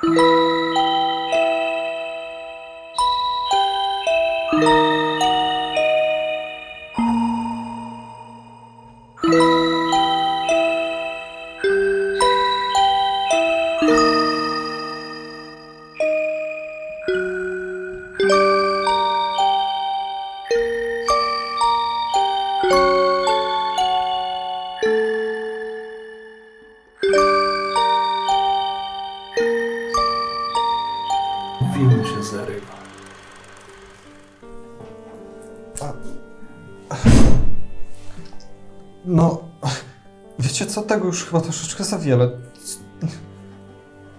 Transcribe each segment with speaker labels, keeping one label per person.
Speaker 1: Film
Speaker 2: chyba troszeczkę za wiele.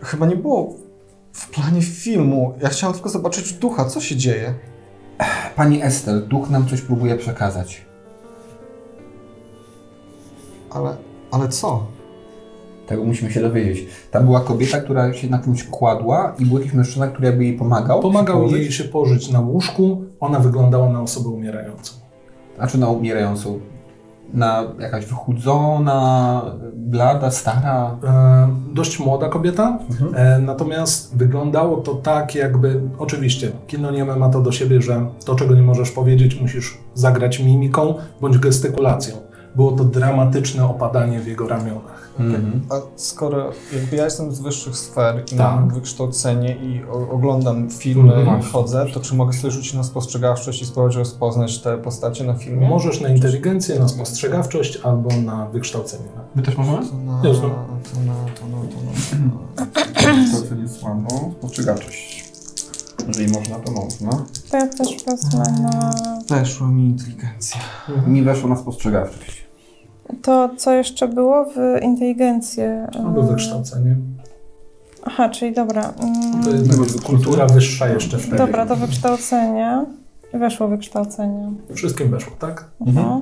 Speaker 2: Chyba nie było w planie filmu. Ja chciałem tylko zobaczyć ducha, co się dzieje.
Speaker 3: Pani Estel, duch nam coś próbuje przekazać.
Speaker 2: Ale, ale co?
Speaker 3: Tego musimy się dowiedzieć. Tam była kobieta, która się na kimś kładła i był jakiś mężczyzna, który jakby jej pomagał.
Speaker 1: Pomagał
Speaker 3: się
Speaker 1: jej się położyć na łóżku. Ona wyglądała na osobę umierającą.
Speaker 3: Znaczy na umierającą. Na jakaś wychudzona, blada, stara.
Speaker 1: E, dość młoda kobieta, e, natomiast wyglądało to tak, jakby. Oczywiście, kino nieme ma to do siebie, że to, czego nie możesz powiedzieć, musisz zagrać mimiką bądź gestykulacją. Było to dramatyczne opadanie w jego ramionach.
Speaker 3: Mhm.
Speaker 2: A skoro jakby ja jestem z wyższych sfer i
Speaker 1: Tak.
Speaker 2: mam wykształcenie i oglądam filmy
Speaker 1: Mhm.
Speaker 2: i chodzę, to czy mogę sobie rzucić na spostrzegawczość i spróbować rozpoznać te postacie na filmie?
Speaker 1: Możesz na inteligencję, na spostrzegawczość albo na wykształcenie.
Speaker 3: My też możemy?
Speaker 2: To na,
Speaker 1: Jasne.
Speaker 2: to na, to na, to na.
Speaker 3: To co nie słabo. Spostrzegawczość. Jeżeli można, to można.
Speaker 4: To ja też wezmę na...
Speaker 2: Weszła mi inteligencja.
Speaker 3: Mi weszło na spostrzegawczość.
Speaker 4: To, co jeszcze było w inteligencję.
Speaker 1: Albo wykształcenie.
Speaker 4: Aha, czyli dobra. mm,
Speaker 1: To jest kultura wyższa jeszcze wtedy.
Speaker 4: Dobra, to wykształcenie. Weszło wykształcenie.
Speaker 1: Wszystkim weszło, tak?
Speaker 4: No.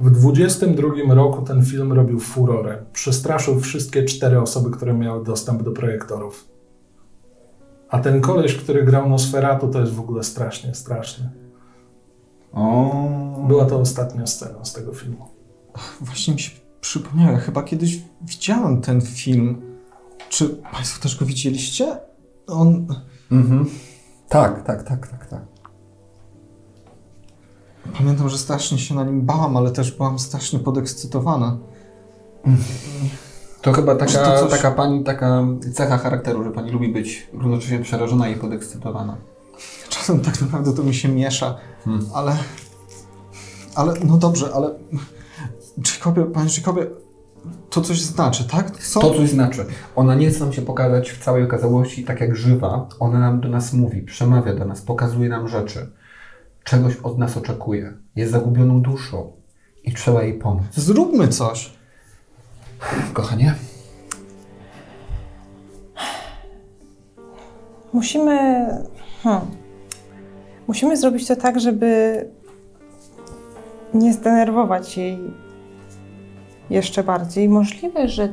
Speaker 1: W 22 roku ten film robił furorę. Przestraszył wszystkie cztery osoby, które miały dostęp do projektorów. A ten koleś, który grał Nosferatu, to jest w ogóle strasznie, straszny.
Speaker 3: O.
Speaker 1: Była to ostatnia scena z tego filmu.
Speaker 2: Właśnie mi się przypomniało, ja chyba kiedyś widziałem ten film. Czy Państwo też go widzieliście? On.
Speaker 3: Mhm. Tak, tak, tak, tak, tak.
Speaker 2: Pamiętam, że strasznie się na nim bałam, ale też byłam strasznie podekscytowana.
Speaker 3: To chyba taka,
Speaker 2: to coś-
Speaker 3: taka pani, taka cecha charakteru, że pani lubi być równocześnie przerażona i podekscytowana.
Speaker 2: Czasem tak naprawdę to mi się miesza,
Speaker 3: Hmm.
Speaker 2: ale. Ale no dobrze, ale. Jacobie, panie Jacobie, to coś znaczy, tak? Co?
Speaker 3: To coś znaczy. Ona nie chce nam się pokazać w całej okazałości tak jak żywa. Ona nam do nas mówi, przemawia do nas, pokazuje nam rzeczy. Czegoś od nas oczekuje. Jest zagubioną duszą i trzeba jej pomóc.
Speaker 2: Zróbmy coś.
Speaker 3: Kochanie?
Speaker 4: Musimy. Hmm, musimy zrobić to tak, żeby nie zdenerwować jej jeszcze bardziej. Możliwe, że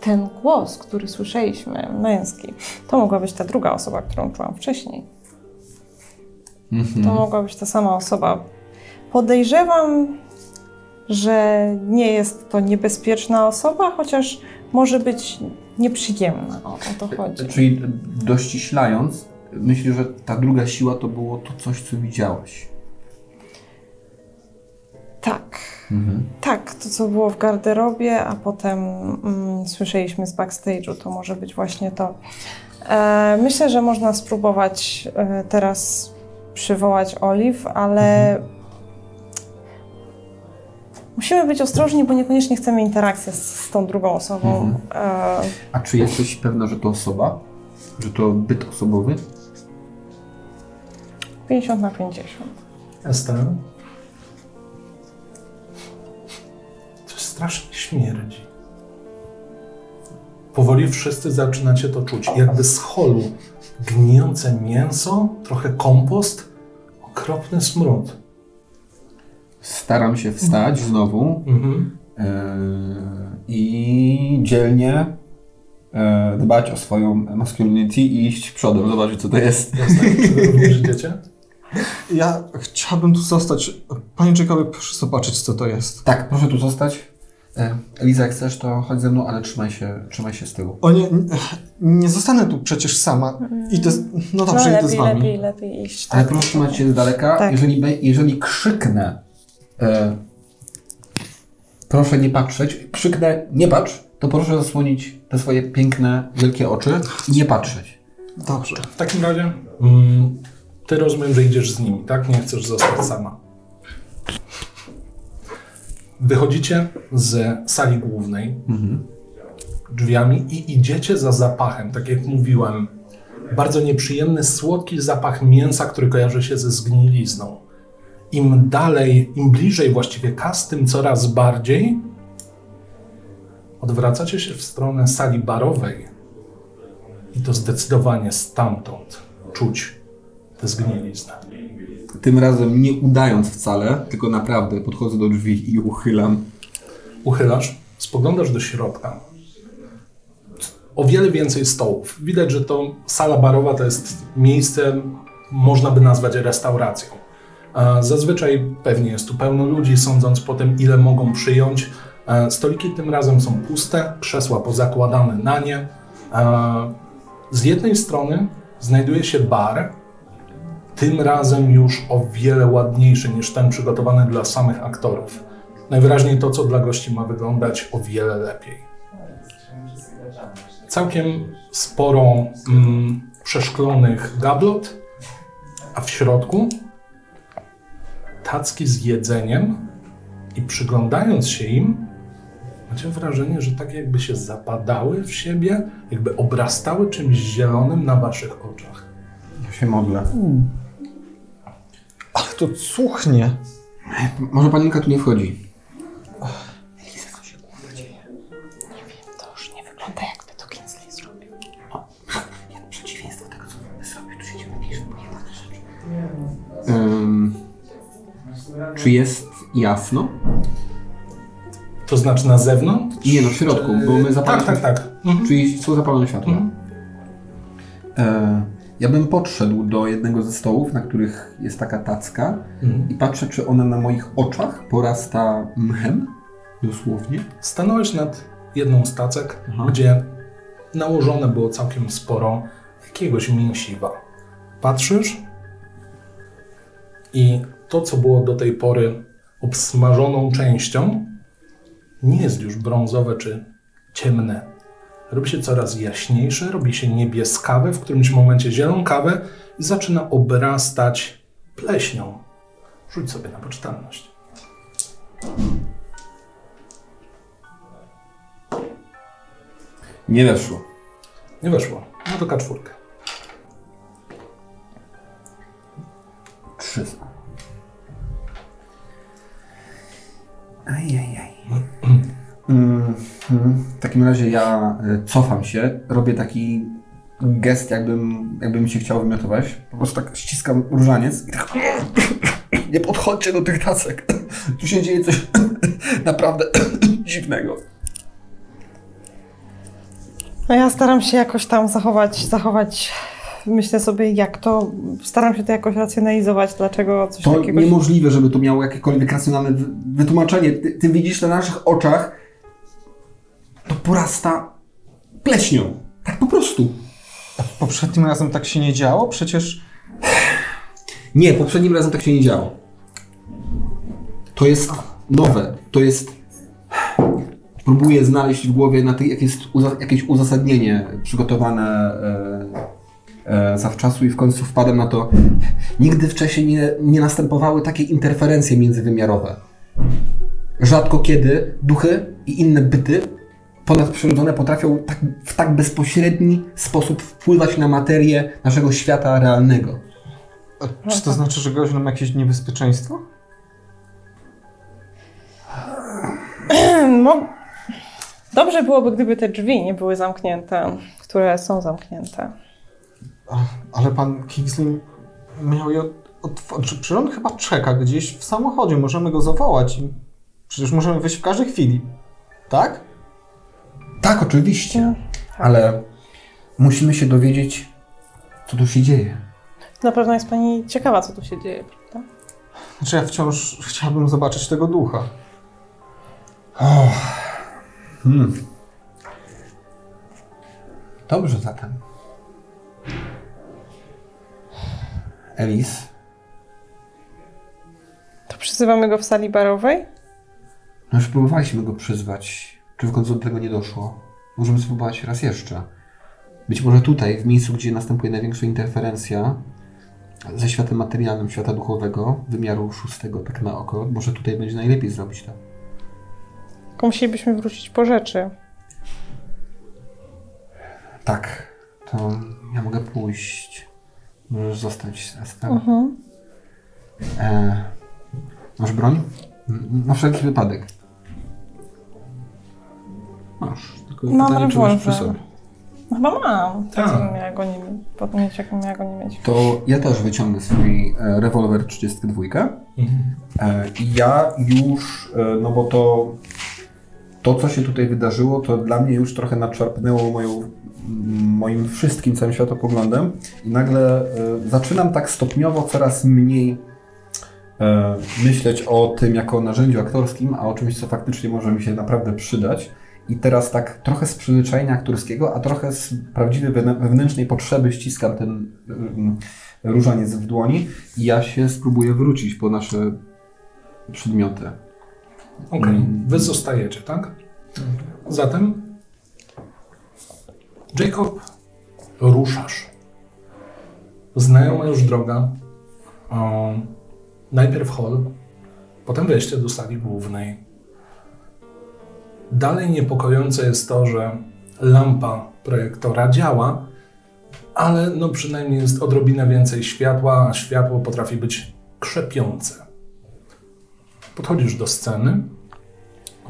Speaker 4: ten głos, który słyszeliśmy, męski, to mogła być ta druga osoba, którą czułam wcześniej. To mogła być ta sama osoba. Podejrzewam, że nie jest to niebezpieczna osoba, chociaż może być nieprzyjemna. O, o to chodzi.
Speaker 3: Czyli dościślając, myślisz, że ta druga siła to było to coś, co widziałaś.
Speaker 4: Tak. Tak, to co było w garderobie, a potem mm, słyszeliśmy z backstage'u, to może być właśnie to. E, myślę, że można spróbować e, teraz przywołać Olive, ale musimy być ostrożni, bo niekoniecznie chcemy interakcji z, z tą drugą osobą. E,
Speaker 3: A czy jesteś pewna, że to osoba? Że to byt osobowy?
Speaker 4: 50 na 50.
Speaker 1: Ester? Strasznie śmierdzi. Powoli wszyscy zaczynacie to czuć. Jakby z holu gnijące mięso, trochę kompost, okropny smród.
Speaker 3: Staram się wstać znowu
Speaker 1: Mhm.
Speaker 3: yy, i dzielnie yy, dbać o swoją masculinity i iść przodem, zobaczyć co to jest.
Speaker 1: Jasne?
Speaker 2: Ja chciałbym tu zostać. Panie Jacobie, proszę zobaczyć, co to jest.
Speaker 3: Tak, proszę tu zostać. E, Eliza, jak chcesz, to chodź ze mną, ale trzymaj się, trzymaj się z tyłu.
Speaker 2: O nie, nie zostanę tu przecież sama. Idę, z- no dobrze,
Speaker 4: no
Speaker 2: idę z
Speaker 4: lepiej,
Speaker 2: wami.
Speaker 4: lepiej, lepiej iść.
Speaker 3: Ale
Speaker 4: Tak.
Speaker 3: proszę trzymać się z daleka.
Speaker 4: Tak.
Speaker 3: Jeżeli, jeżeli krzyknę, e, proszę nie patrzeć, krzyknę nie patrz, to proszę zasłonić te swoje piękne, wielkie oczy i nie patrzeć.
Speaker 2: Dobrze.
Speaker 1: W takim razie mm, ty rozumiem, że idziesz z nimi, tak? Nie chcesz zostać sama. Wychodzicie z sali głównej drzwiami i idziecie za zapachem, tak jak mówiłem. Bardzo nieprzyjemny, słodki zapach mięsa, który kojarzy się ze zgnilizną. Im dalej, im bliżej właściwie kas, tym coraz bardziej odwracacie się w stronę sali barowej, i to zdecydowanie stamtąd czuć tę zgniliznę.
Speaker 3: Tym razem nie udając wcale, tylko naprawdę podchodzę do drzwi i uchylam.
Speaker 1: Uchylasz, spoglądasz do środka. O wiele więcej stołów. Widać, że to sala barowa to jest miejsce, można by nazwać restauracją. Zazwyczaj pewnie jest tu pełno ludzi, sądząc po tym, ile mogą przyjąć. Stoliki tym razem są puste, krzesła pozakładane na nie. Z jednej strony znajduje się bar, tym razem już o wiele ładniejszy niż ten przygotowany dla samych aktorów. Najwyraźniej to, co dla gości ma wyglądać o wiele lepiej. Całkiem sporo mm, przeszklonych gablot, a w środku tacki z jedzeniem i przyglądając się im, macie wrażenie, że tak jakby się zapadały w siebie, jakby obrastały czymś zielonym na waszych oczach.
Speaker 3: Ja się modlę.
Speaker 2: Ale to cuchnie.
Speaker 3: Może panienka tu nie wchodzi.
Speaker 4: To już nie wygląda jakby to Kingsley zrobił.
Speaker 3: Przeciwieństwo tego, co my zrobił, tu się dzieje jakieś pojebane rzeczy. Um, czy jest jasno?
Speaker 1: To znaczy na zewnątrz?
Speaker 3: Nie, no w środku, bo my
Speaker 1: Tak,
Speaker 3: zapaliliśmy...
Speaker 1: tak, tak. Mhm.
Speaker 3: Czyli są zapalone światła.
Speaker 1: Mhm.
Speaker 3: E, ja bym podszedł do jednego ze stołów, na których jest taka tacka
Speaker 1: Mhm.
Speaker 3: i patrzę, czy ona na moich oczach porasta mchem, dosłownie.
Speaker 1: Stanąłeś nad jedną z tacek,
Speaker 3: Aha.
Speaker 1: gdzie nałożone było całkiem sporo jakiegoś mięsiwa. Patrzysz i to, co było do tej pory obsmażoną częścią, nie jest już brązowe czy ciemne. Robi się coraz jaśniejsze, robi się niebieskawe, w którymś momencie zielonkawe i zaczyna obrastać pleśnią. Rzuć sobie na poczytalność.
Speaker 3: Nie weszło.
Speaker 1: Nie weszło. No to K4.
Speaker 3: Trzy. Ajajaj. W takim razie ja y, cofam się, robię taki gest, jakbym, jakbym się chciał wymiotować. Po prostu tak ściskam różaniec i tak nie podchodźcie do tych tacek. Tu się dzieje coś naprawdę dziwnego.
Speaker 4: No ja staram się jakoś tam zachować, zachować, myślę sobie jak to, staram się to jakoś racjonalizować, dlaczego coś
Speaker 3: To
Speaker 4: takiego...
Speaker 3: niemożliwe, żeby to miało jakiekolwiek racjonalne wy- wytłumaczenie. Ty, ty widzisz na naszych oczach, to porasta pleśnią. Tak po prostu.
Speaker 2: Poprzednim razem tak się nie działo? Przecież
Speaker 3: Nie, poprzednim razem tak się nie działo. To jest nowe. To jest. Próbuję znaleźć w głowie na tych, jak jest uza- jakieś uzasadnienie przygotowane e, e, zawczasu i w końcu wpadłem na to. Nigdy wcześniej nie, nie następowały takie interferencje międzywymiarowe. Rzadko kiedy duchy i inne byty ponadprzyrodzone potrafią tak, w tak bezpośredni sposób wpływać na materię naszego świata realnego.
Speaker 2: a czy to znaczy, że grozi nam jakieś niebezpieczeństwo?
Speaker 4: Dobrze byłoby, gdyby te drzwi nie były zamknięte, które są zamknięte.
Speaker 2: Ale pan Kingsley miał je otworzyć. Przecież on chyba czeka gdzieś w samochodzie. Możemy go zawołać. i Przecież możemy wyjść w każdej chwili. Tak?
Speaker 3: Tak, oczywiście. Ale musimy się dowiedzieć, co tu się dzieje.
Speaker 4: Na pewno jest Pani ciekawa, co tu się dzieje, prawda?
Speaker 2: Znaczy ja wciąż chciałbym zobaczyć tego ducha.
Speaker 3: O. Hmm. Dobrze zatem. Elis,
Speaker 4: To przyzywamy go w sali barowej?
Speaker 3: no już próbowaliśmy go przyzwać. Czy w końcu do tego nie doszło? Możemy spróbować raz jeszcze. Być może tutaj, w miejscu, gdzie następuje największa interferencja ze światem materialnym, świata duchowego, wymiaru szóstego, tak na oko, może tutaj będzie najlepiej zrobić to.
Speaker 4: Tylko musielibyśmy wrócić po rzeczy.
Speaker 3: Tak, to ja mogę pójść. Możesz zostać z Esther.
Speaker 4: Mhm.
Speaker 3: E, masz broń? Na wszelki wypadek. Masz. Tylko
Speaker 4: Mam
Speaker 3: pytanie, czy masz przy
Speaker 4: rewolwer.
Speaker 3: sobie.
Speaker 4: No Chyba mam.
Speaker 1: Tak.
Speaker 4: Tak. Co bym miała go nie mieć? mieć, jak miała go nie mieć.
Speaker 3: To ja też wyciągnę swój e, rewolwer 32.
Speaker 1: Mhm.
Speaker 3: E, I ja już, e, no bo to, to, co się tutaj wydarzyło, to dla mnie już trochę naczarpnęło moją, moim wszystkim całym światopoglądem i nagle zaczynam tak stopniowo coraz mniej myśleć o tym jako o narzędziu aktorskim, a o czymś, co faktycznie może mi się naprawdę przydać. I teraz tak trochę z przyzwyczajenia aktorskiego, a trochę z prawdziwej wewnę- wewnętrznej potrzeby ściskam ten mm, różaniec w dłoni i ja się spróbuję wrócić po nasze przedmioty.
Speaker 1: Okej,
Speaker 3: Mm.
Speaker 1: wy zostajecie, tak? Zatem, Jacob, ruszasz. Znajoma już droga. Najpierw hall, potem wejście do sali głównej. Dalej niepokojące jest to, że lampa projektora działa, ale no przynajmniej jest odrobinę więcej światła, a światło potrafi być krzepiące. Podchodzisz do sceny,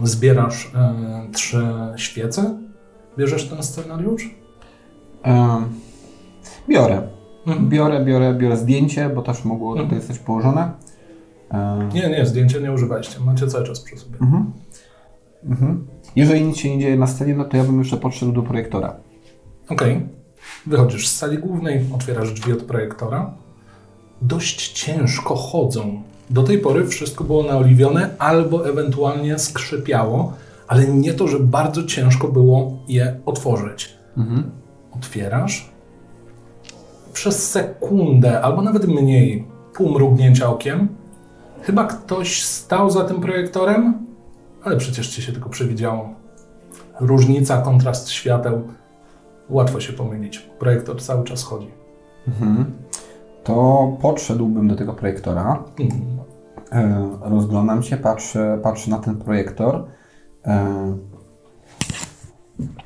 Speaker 1: zbierasz e, trzy świece, bierzesz ten scenariusz.
Speaker 3: Em, biorę.
Speaker 1: Mhm.
Speaker 3: Biorę, biorę, biorę zdjęcie, bo też mogło tutaj
Speaker 1: Mhm.
Speaker 3: zostać położone. Em,
Speaker 1: Nie, nie, zdjęcia nie używaliście, macie cały czas przy sobie.
Speaker 3: Mhm. Mhm. Jeżeli nic się nie dzieje na scenie, no to ja bym jeszcze podszedł do projektora.
Speaker 1: Okej. Wychodzisz z sali głównej, otwierasz drzwi od projektora. Dość ciężko chodzą. Do tej pory wszystko było naoliwione albo ewentualnie skrzypiało, ale nie to, że bardzo ciężko było je otworzyć.
Speaker 3: Mhm.
Speaker 1: Otwierasz. Przez sekundę, albo nawet mniej, pół mrugnięcia okiem, chyba ktoś stał za tym projektorem, ale przecież ci się tylko przewidziało. Różnica, kontrast świateł. Łatwo się pomylić. Projektor cały czas chodzi.
Speaker 3: Mhm. To podszedłbym do tego projektora.
Speaker 1: Mhm.
Speaker 3: Rozglądam się, patrzę, patrzę na ten projektor. E,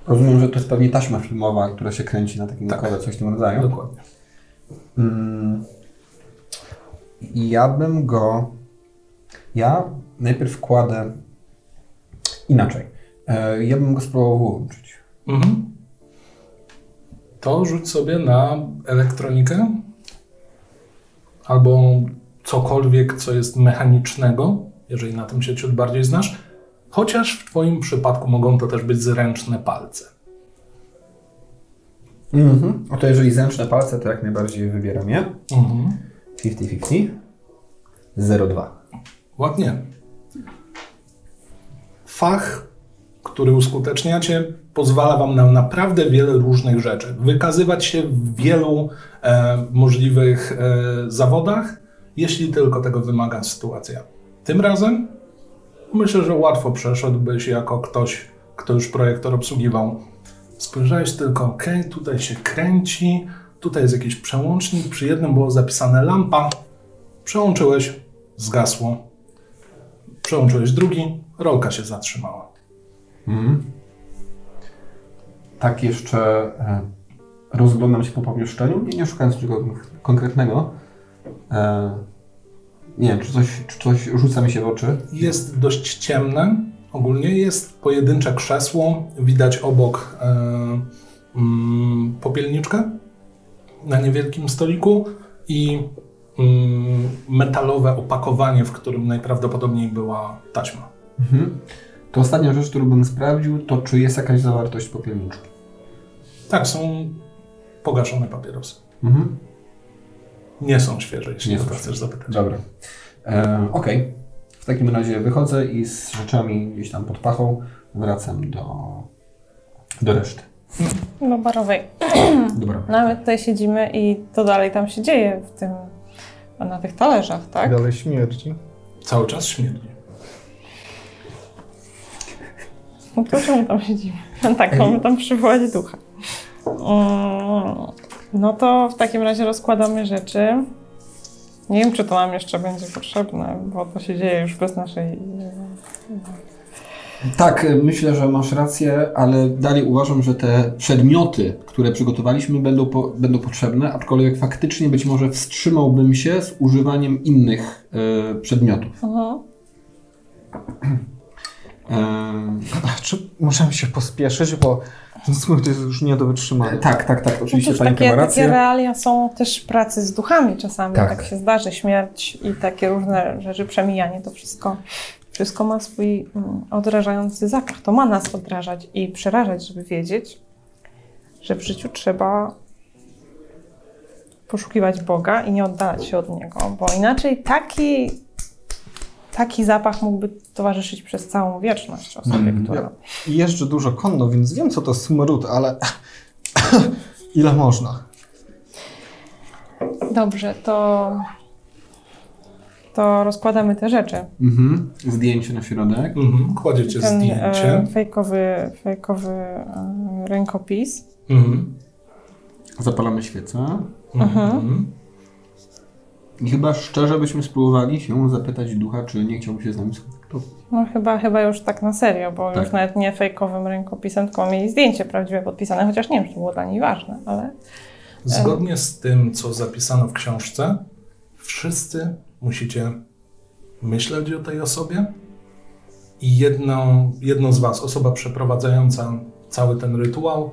Speaker 3: rozumiem, że to jest pewnie taśma filmowa, która się kręci na takim
Speaker 1: Tak.
Speaker 3: kole, coś w tym rodzaju.
Speaker 1: Dokładnie.
Speaker 3: Mm. Ja bym go. Ja najpierw kładę inaczej. E, ja bym go spróbował wyłączyć.
Speaker 1: Mhm. To rzuć sobie na elektronikę albo cokolwiek, co jest mechanicznego, jeżeli na tym się ciut bardziej znasz. Chociaż w Twoim przypadku mogą to też być zręczne palce.
Speaker 3: Mhm. O to jeżeli zręczne palce, to jak najbardziej wybieram je.
Speaker 1: Mhm.
Speaker 3: 50-50. 0,2.
Speaker 1: Ładnie. Fach, który uskuteczniacie, pozwala Wam na naprawdę wiele różnych rzeczy. Wykazywać się w wielu e, możliwych e, zawodach, jeśli tylko tego wymaga sytuacja. Tym razem myślę, że łatwo przeszedłbyś jako ktoś, kto już projektor obsługiwał. Spojrzałeś tylko, ok, tutaj się kręci, tutaj jest jakiś przełącznik, przy jednym było zapisane lampa, przełączyłeś, zgasło. Przełączyłeś drugi, rolka się zatrzymała.
Speaker 3: Mhm. Tak jeszcze e, rozglądam się po pomieszczeniu, nie, nie szukając czegoś konkretnego. E, nie wiem, czy coś, czy coś rzuca mi się w oczy.
Speaker 1: Jest dość ciemne. Ogólnie jest pojedyncze krzesło. Widać obok e, mm, popielniczkę na niewielkim stoliku i mm, metalowe opakowanie, w którym najprawdopodobniej była taśma.
Speaker 3: Mhm. To ostatnia rzecz, którą bym sprawdził, to czy jest jakaś zawartość popielniczki.
Speaker 1: Tak, są pogaszone papierosy.
Speaker 3: Mhm.
Speaker 1: Nie są świeże, jeśli
Speaker 3: Nie
Speaker 1: o to chcesz zapytać.
Speaker 3: Dobra. E, Okej. W takim razie wychodzę i z rzeczami gdzieś tam pod pachą wracam do, do reszty.
Speaker 4: Do barowej.
Speaker 3: Dobra.
Speaker 4: No my tutaj siedzimy i to dalej tam się dzieje w tym, na tych talerzach, tak?
Speaker 2: Dalej śmierdzi.
Speaker 1: Cały czas śmierdzi.
Speaker 4: No to czemu tam siedzimy? Tak, mamy tam przywołać ducha. No to w takim razie rozkładamy rzeczy. Nie wiem, czy to nam jeszcze będzie potrzebne, bo to się dzieje już bez naszej...
Speaker 3: Tak, myślę, że masz rację, ale dalej uważam, że te przedmioty, które przygotowaliśmy, będą, po, będą potrzebne, aczkolwiek faktycznie być może wstrzymałbym się z używaniem innych e, przedmiotów.
Speaker 4: Mhm.
Speaker 2: Czy możemy się pospieszyć, bo ten smród jest już nie do wytrzymania.
Speaker 3: tak, tak, tak,
Speaker 4: No
Speaker 3: oczywiście
Speaker 4: cóż,
Speaker 3: Pani
Speaker 4: takie,
Speaker 3: ma
Speaker 4: takie realia są też pracy z duchami czasami.
Speaker 3: Tak.
Speaker 4: Tak. się zdarzy, śmierć i takie różne rzeczy, przemijanie, to wszystko, wszystko ma swój mm, odrażający zapach. To ma nas odrażać i przerażać, żeby wiedzieć, że w życiu trzeba poszukiwać Boga i nie oddalać się od Niego, bo inaczej taki, taki zapach mógłby towarzyszyć przez całą wieczność osobie,
Speaker 3: Mm,
Speaker 4: która...
Speaker 2: Ja jeżdżę dużo konno, więc wiem, co to smród, ale ile można?
Speaker 4: Dobrze, to, to rozkładamy te rzeczy.
Speaker 3: Mhm. Zdjęcie na środek.
Speaker 1: Mhm. Kładziecie
Speaker 4: ten
Speaker 1: zdjęcie.
Speaker 4: e, fejkowy, fejkowy e, rękopis.
Speaker 1: Mhm.
Speaker 3: Zapalamy świecę.
Speaker 1: Mhm.
Speaker 3: I chyba szczerze byśmy spróbowali się zapytać ducha, czy nie chciałby się z nami
Speaker 4: No chyba, chyba już tak na serio, bo
Speaker 3: Tak.
Speaker 4: już nawet nie fejkowym rękopisem, tylko mieli zdjęcie prawdziwe podpisane, chociaż nie wiem, czy było dla nich ważne, ale
Speaker 1: Zgodnie z tym, co zapisano w książce, wszyscy musicie myśleć o tej osobie i jedno, jedno z Was, osoba przeprowadzająca cały ten rytuał,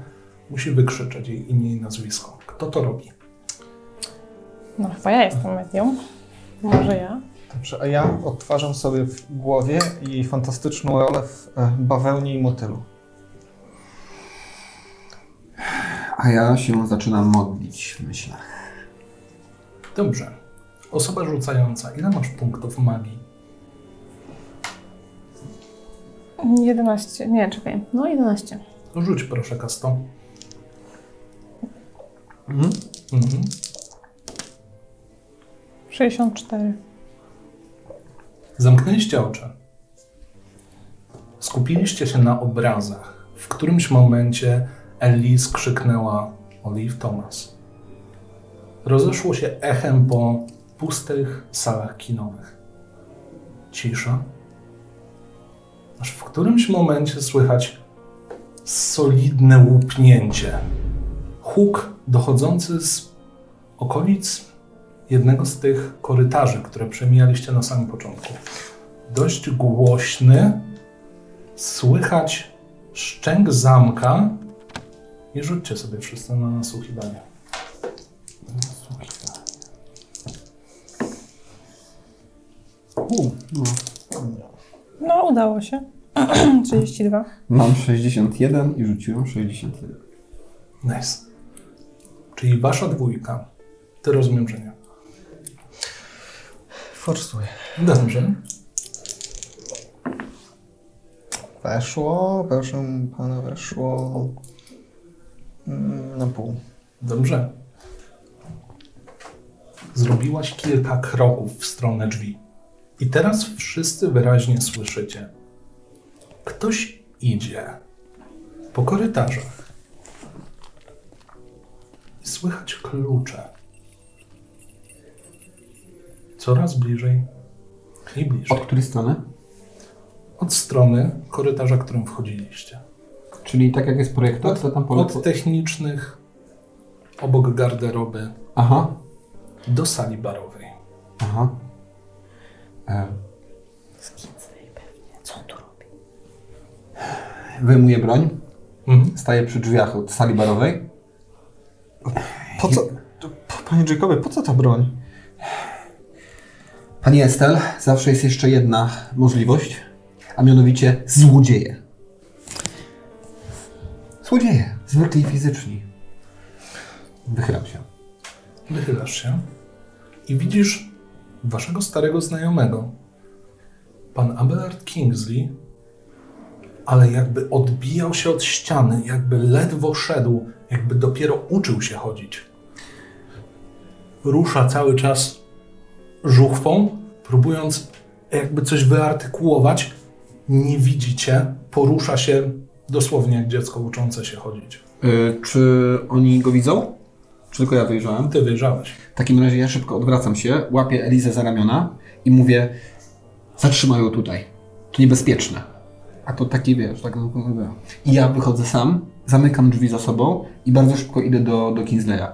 Speaker 1: musi wykrzyczeć jej imię i nazwisko. Kto to robi?
Speaker 4: no chyba ja jestem medium. Może ja.
Speaker 2: Dobrze, a ja odtwarzam sobie w głowie jej fantastyczną rolę w e, bawełnie i motylu.
Speaker 3: A ja się zaczynam modlić w myślach.
Speaker 1: Dobrze. Osoba rzucająca. Ile masz punktów magii?
Speaker 4: 11, nie, czekaj, no 11.
Speaker 1: Rzuć proszę kasto.
Speaker 3: Mhm.
Speaker 1: Mhm.
Speaker 4: 64.
Speaker 1: Zamknęliście oczy. Skupiliście się na obrazach. W którymś momencie Elise krzyknęła Olive Thomas. Rozeszło się echem po pustych salach kinowych. Cisza. Aż w którymś momencie słychać solidne łupnięcie. Huk dochodzący z okolic jednego z tych korytarzy, które przemijaliście na samym początku. Dość głośny, słychać szczęk zamka i rzućcie sobie wszyscy na nasłuchiwanie.
Speaker 3: U, no.
Speaker 4: No, udało się. 32.
Speaker 3: Mam 61 i rzuciłem 61.
Speaker 1: Nice. Czyli wasza dwójka. Ty rozumiem, że nie.
Speaker 2: Forsuję.
Speaker 1: Dobrze.
Speaker 2: Weszło, proszę pana, weszło mm, na pół.
Speaker 1: Dobrze. Zrobiłaś kilka kroków w stronę drzwi. I teraz wszyscy wyraźnie słyszycie. Ktoś idzie po korytarzach. I słychać klucze. Coraz bliżej i bliżej.
Speaker 3: Od której strony?
Speaker 1: Od strony korytarza, którym wchodziliście.
Speaker 3: Czyli tak jak jest projektor, to tam po
Speaker 1: Od technicznych, obok garderoby,
Speaker 3: Aha,
Speaker 1: do sali barowej.
Speaker 3: aha. E,
Speaker 4: Co on tu robi?
Speaker 3: wyjmuję broń,
Speaker 1: Mhm.
Speaker 3: staję przy drzwiach od sali barowej.
Speaker 2: Po co, panie Jacobie, po co ta broń?
Speaker 3: Pani Estel, zawsze jest jeszcze jedna możliwość, a mianowicie złodzieje. Złodzieje, zwykli fizyczni. Wychylam się.
Speaker 1: Wychylasz się i widzisz waszego starego znajomego. pan Abelard Kingsley, ale jakby odbijał się od ściany, jakby ledwo szedł, jakby dopiero uczył się chodzić. Rusza cały czas żuchwą, próbując jakby coś wyartykułować. Nie widzicie, porusza się dosłownie jak dziecko uczące się chodzić.
Speaker 3: Y, czy oni go widzą? Czy tylko ja wyjrzałem?
Speaker 1: Ty wyjrzałeś.
Speaker 3: W takim razie ja szybko odwracam się, łapię Elizę za ramiona i mówię zatrzymaj ją tutaj. To niebezpieczne. A to taki, wiesz, tak... I ja wychodzę sam, zamykam drzwi za sobą i bardzo szybko idę do, do Kingsleya.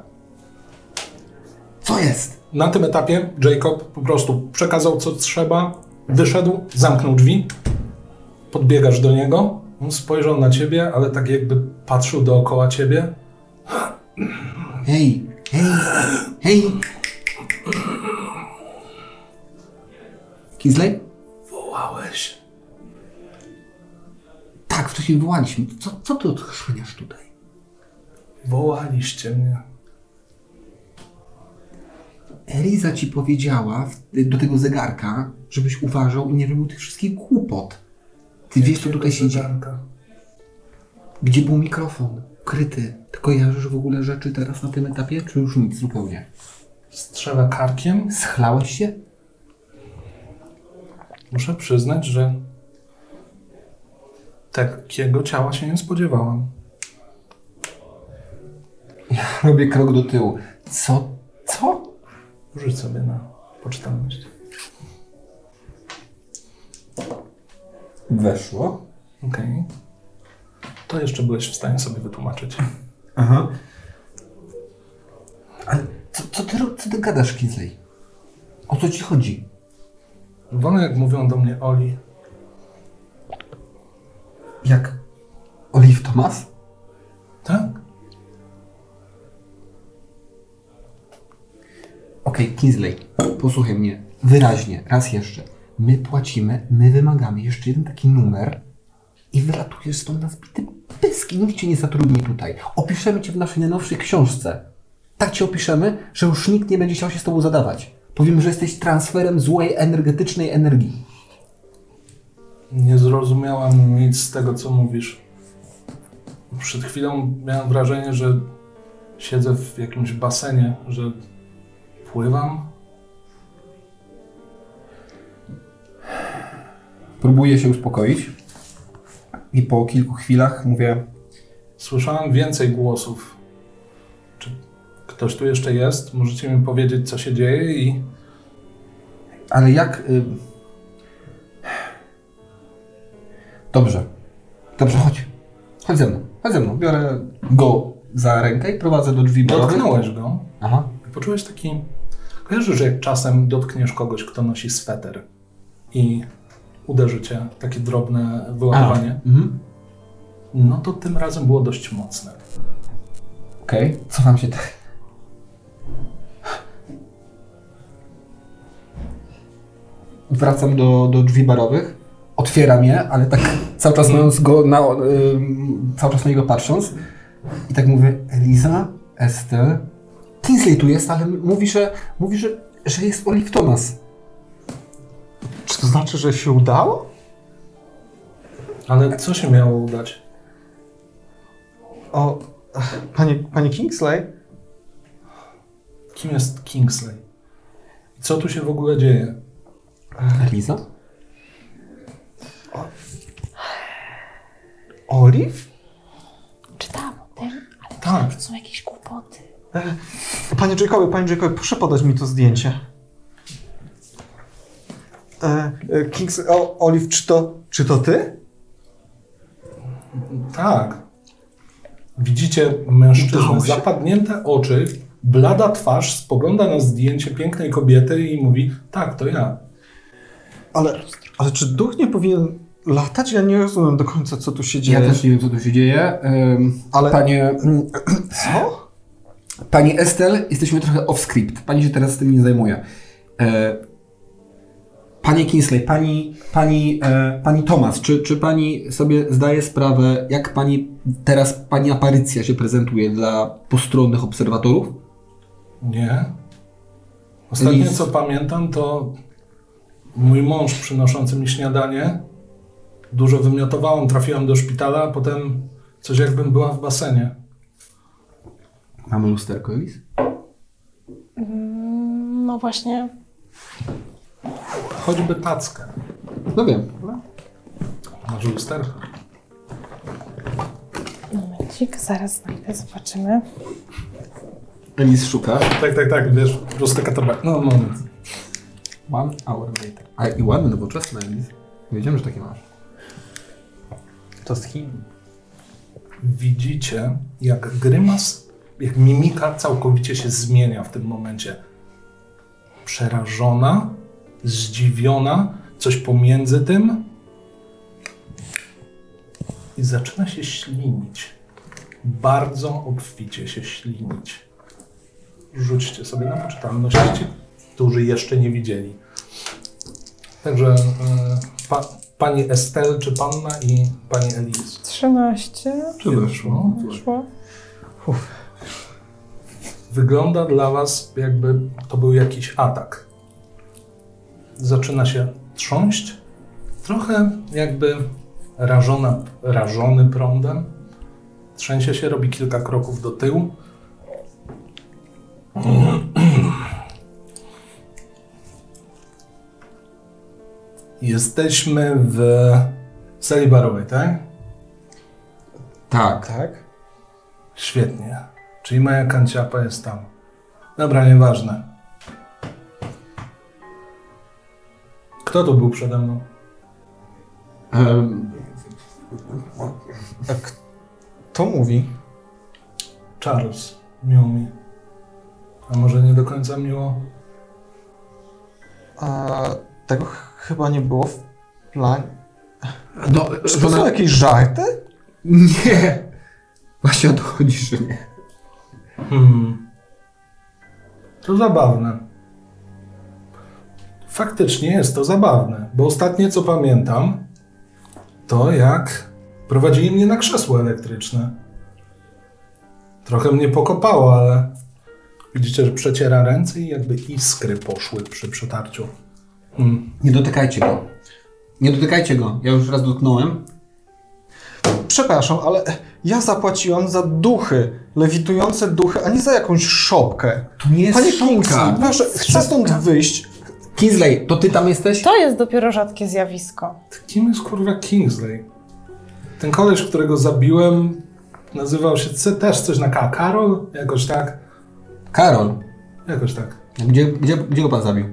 Speaker 3: Co jest?
Speaker 1: Na tym etapie Jacob po prostu przekazał co trzeba, wyszedł, zamknął drzwi, podbiegasz do niego, on spojrzał na ciebie, ale tak jakby patrzył dookoła ciebie.
Speaker 3: Hej, hej, hej. Kingsley?
Speaker 1: Wołałeś.
Speaker 3: Tak, wcześniej wołaliśmy. Co, co ty odchrzaniasz tutaj?
Speaker 1: Wołaliście mnie.
Speaker 3: Eliza ci powiedziała w- do tego zegarka, żebyś uważał i nie robił tych wszystkich głupot. Ty wiesz, co tutaj się dzieje? Gdzie był mikrofon? Kryty. Ty kojarzysz w ogóle rzeczy teraz na tym etapie, czy już nic zupełnie?
Speaker 1: Strzela karkiem.
Speaker 3: Schlałeś się?
Speaker 1: Muszę przyznać, że takiego ciała się nie spodziewałam.
Speaker 3: Robię krok do tyłu. Co? Co?
Speaker 1: Rzuć sobie na poczytalność.
Speaker 3: Weszło.
Speaker 1: Okej. To jeszcze byłeś w stanie sobie wytłumaczyć.
Speaker 3: Aha. Ale co, co, ty, ro- co ty gadasz, Kinsley? O co ci chodzi?
Speaker 1: Wolę jak mówią do mnie Oli.
Speaker 3: Jak? Olive Thomas?
Speaker 1: Tak?
Speaker 3: Okej, Kinsley, posłuchaj mnie wyraźnie, raz jeszcze. My płacimy, my wymagamy jeszcze jeden taki numer i wylatujesz stąd na zbity pyski. Nikt cię nie zatrudni tutaj. Opiszemy cię w naszej najnowszej książce. Tak cię opiszemy, że już nikt nie będzie chciał się z tobą zadawać. Powiemy, że jesteś transferem złej, energetycznej energii.
Speaker 1: Nie zrozumiałam nic z tego, co mówisz. Przed chwilą miałem wrażenie, że siedzę w jakimś basenie, że pływam.
Speaker 3: Próbuję się uspokoić i po kilku chwilach mówię,
Speaker 1: Słyszałem więcej głosów. Czy ktoś tu jeszcze jest? Możecie mi powiedzieć, co się dzieje i
Speaker 3: ale jak... Y... Dobrze. Dobrze, chodź. Chodź ze mną. Chodź ze mną. Biorę go za rękę i prowadzę do drzwi
Speaker 1: dotknąłeś go.
Speaker 3: Aha.
Speaker 1: Poczułeś taki... Kojarzysz, że jak czasem dotkniesz kogoś, kto nosi sweter i uderzy cię takie drobne wyładowanie?
Speaker 3: Mhm.
Speaker 1: No to tym razem było dość mocne.
Speaker 3: Okej. Cofam się tak. Wracam do, do drzwi barowych. Otwieram je, ale tak cały czas mając go na, cały czas na niego patrząc. I tak mówię, Eliza, Esther, Kingsley tu jest, ale mówi, że, mówi, że, że jest Olive Thomas.
Speaker 2: Czy to znaczy, że się udało?
Speaker 1: Ale co się miało udać?
Speaker 2: O, panie, panie Kingsley?
Speaker 1: Kim jest Kingsley? Co tu się w ogóle dzieje?
Speaker 3: Eliza?
Speaker 2: Olive?
Speaker 4: Czytałam o tym, ale
Speaker 1: Tak.
Speaker 4: są jakieś kłopoty.
Speaker 2: Panie Jacobie, panie Jacobie, proszę podać mi to zdjęcie. E, e, Kingsley, o, Olive, czy to, czy to ty?
Speaker 1: Tak. Widzicie mężczyznę, zapadnięte oczy, blada twarz, spogląda na zdjęcie pięknej kobiety i mówi, tak, to ja.
Speaker 2: Ale, ale czy duch nie powinien latać? Ja nie rozumiem do końca, co tu się dzieje.
Speaker 3: Ja też nie wiem, co tu się dzieje. Ym,
Speaker 2: Ale-
Speaker 3: Panie,
Speaker 2: Co?
Speaker 3: Pani Estel, jesteśmy trochę off script. Pani się teraz tym nie zajmuje. E, Panie Kingsley, pani, pani, e, pani Thomas, czy, czy pani sobie zdaje sprawę, jak pani teraz pani aparycja się prezentuje dla postronnych obserwatorów?
Speaker 1: Nie. Ostatnie, co pamiętam, to mój mąż przynoszący mi śniadanie. Dużo wymiotowałem, trafiłem do szpitala, a potem coś jakbym była w basenie.
Speaker 3: Mamy lusterko, Elis?
Speaker 4: No właśnie,
Speaker 1: Choćby tackę.
Speaker 3: No wiem.
Speaker 1: Może lusterko.
Speaker 4: momencik, zaraz znajdę, zobaczymy.
Speaker 3: Elis szuka.
Speaker 1: Tak, tak, tak, wiesz, po prostu taka torba. No, moment.
Speaker 3: One hour later. A i ładny, nowoczesny Elis. Nie wiedziałem, że takie masz.
Speaker 2: To z Chin.
Speaker 1: Widzicie, jak grymas, jak mimika całkowicie się zmienia w tym momencie. Przerażona, zdziwiona, coś pomiędzy tym i zaczyna się ślinić. Bardzo obficie się ślinić. Rzućcie sobie na poczytalność ci, którzy jeszcze nie widzieli. Także e, pa, pani Estelle czy panna i pani Elise.
Speaker 4: 13
Speaker 1: Czy wyszło?
Speaker 4: wyszło.
Speaker 1: Wygląda dla was, jakby to był jakiś atak. Zaczyna się trząść, trochę jakby rażona, rażony prądem. Trzęsie się, robi kilka kroków do tyłu. Jesteśmy w sali barowej, tak?
Speaker 3: Tak.
Speaker 2: Tak?
Speaker 1: Świetnie. Czyli moja kanciapa jest tam. Dobra, nieważne. Kto tu był przede mną?
Speaker 3: Um,
Speaker 2: A kto mówi?
Speaker 1: Charles. Miło mi. A może nie do końca miło?
Speaker 2: A tego ch- chyba nie było w planie.
Speaker 3: no,
Speaker 2: Czy to są jakieś żarty?
Speaker 3: Nie. Właśnie o to chodzi, że nie.
Speaker 1: Hmm. To zabawne. Faktycznie jest to zabawne, bo ostatnie co pamiętam, to jak prowadzili mnie na krzesło elektryczne. Trochę mnie pokopało, ale widzicie, że przeciera ręce i jakby iskry poszły przy przetarciu. Hmm.
Speaker 3: Nie dotykajcie go. Nie dotykajcie go. Ja już raz dotknąłem.
Speaker 2: Przepraszam, ale ja zapłaciłam za duchy, lewitujące duchy, a nie za jakąś szopkę.
Speaker 3: To nie jest
Speaker 2: Panie
Speaker 3: szopka.
Speaker 2: Kingsley, proszę, chcę stąd wyjść.
Speaker 3: Kingsley, to ty tam jesteś?
Speaker 4: To jest dopiero rzadkie zjawisko.
Speaker 1: Kim jest kurwa Kingsley? Ten koleś, którego zabiłem, nazywał się C też coś na K. Karol? Jakoś tak.
Speaker 3: Karol.
Speaker 1: Jakoś tak.
Speaker 3: Gdzie, gdzie, gdzie go pan zabił?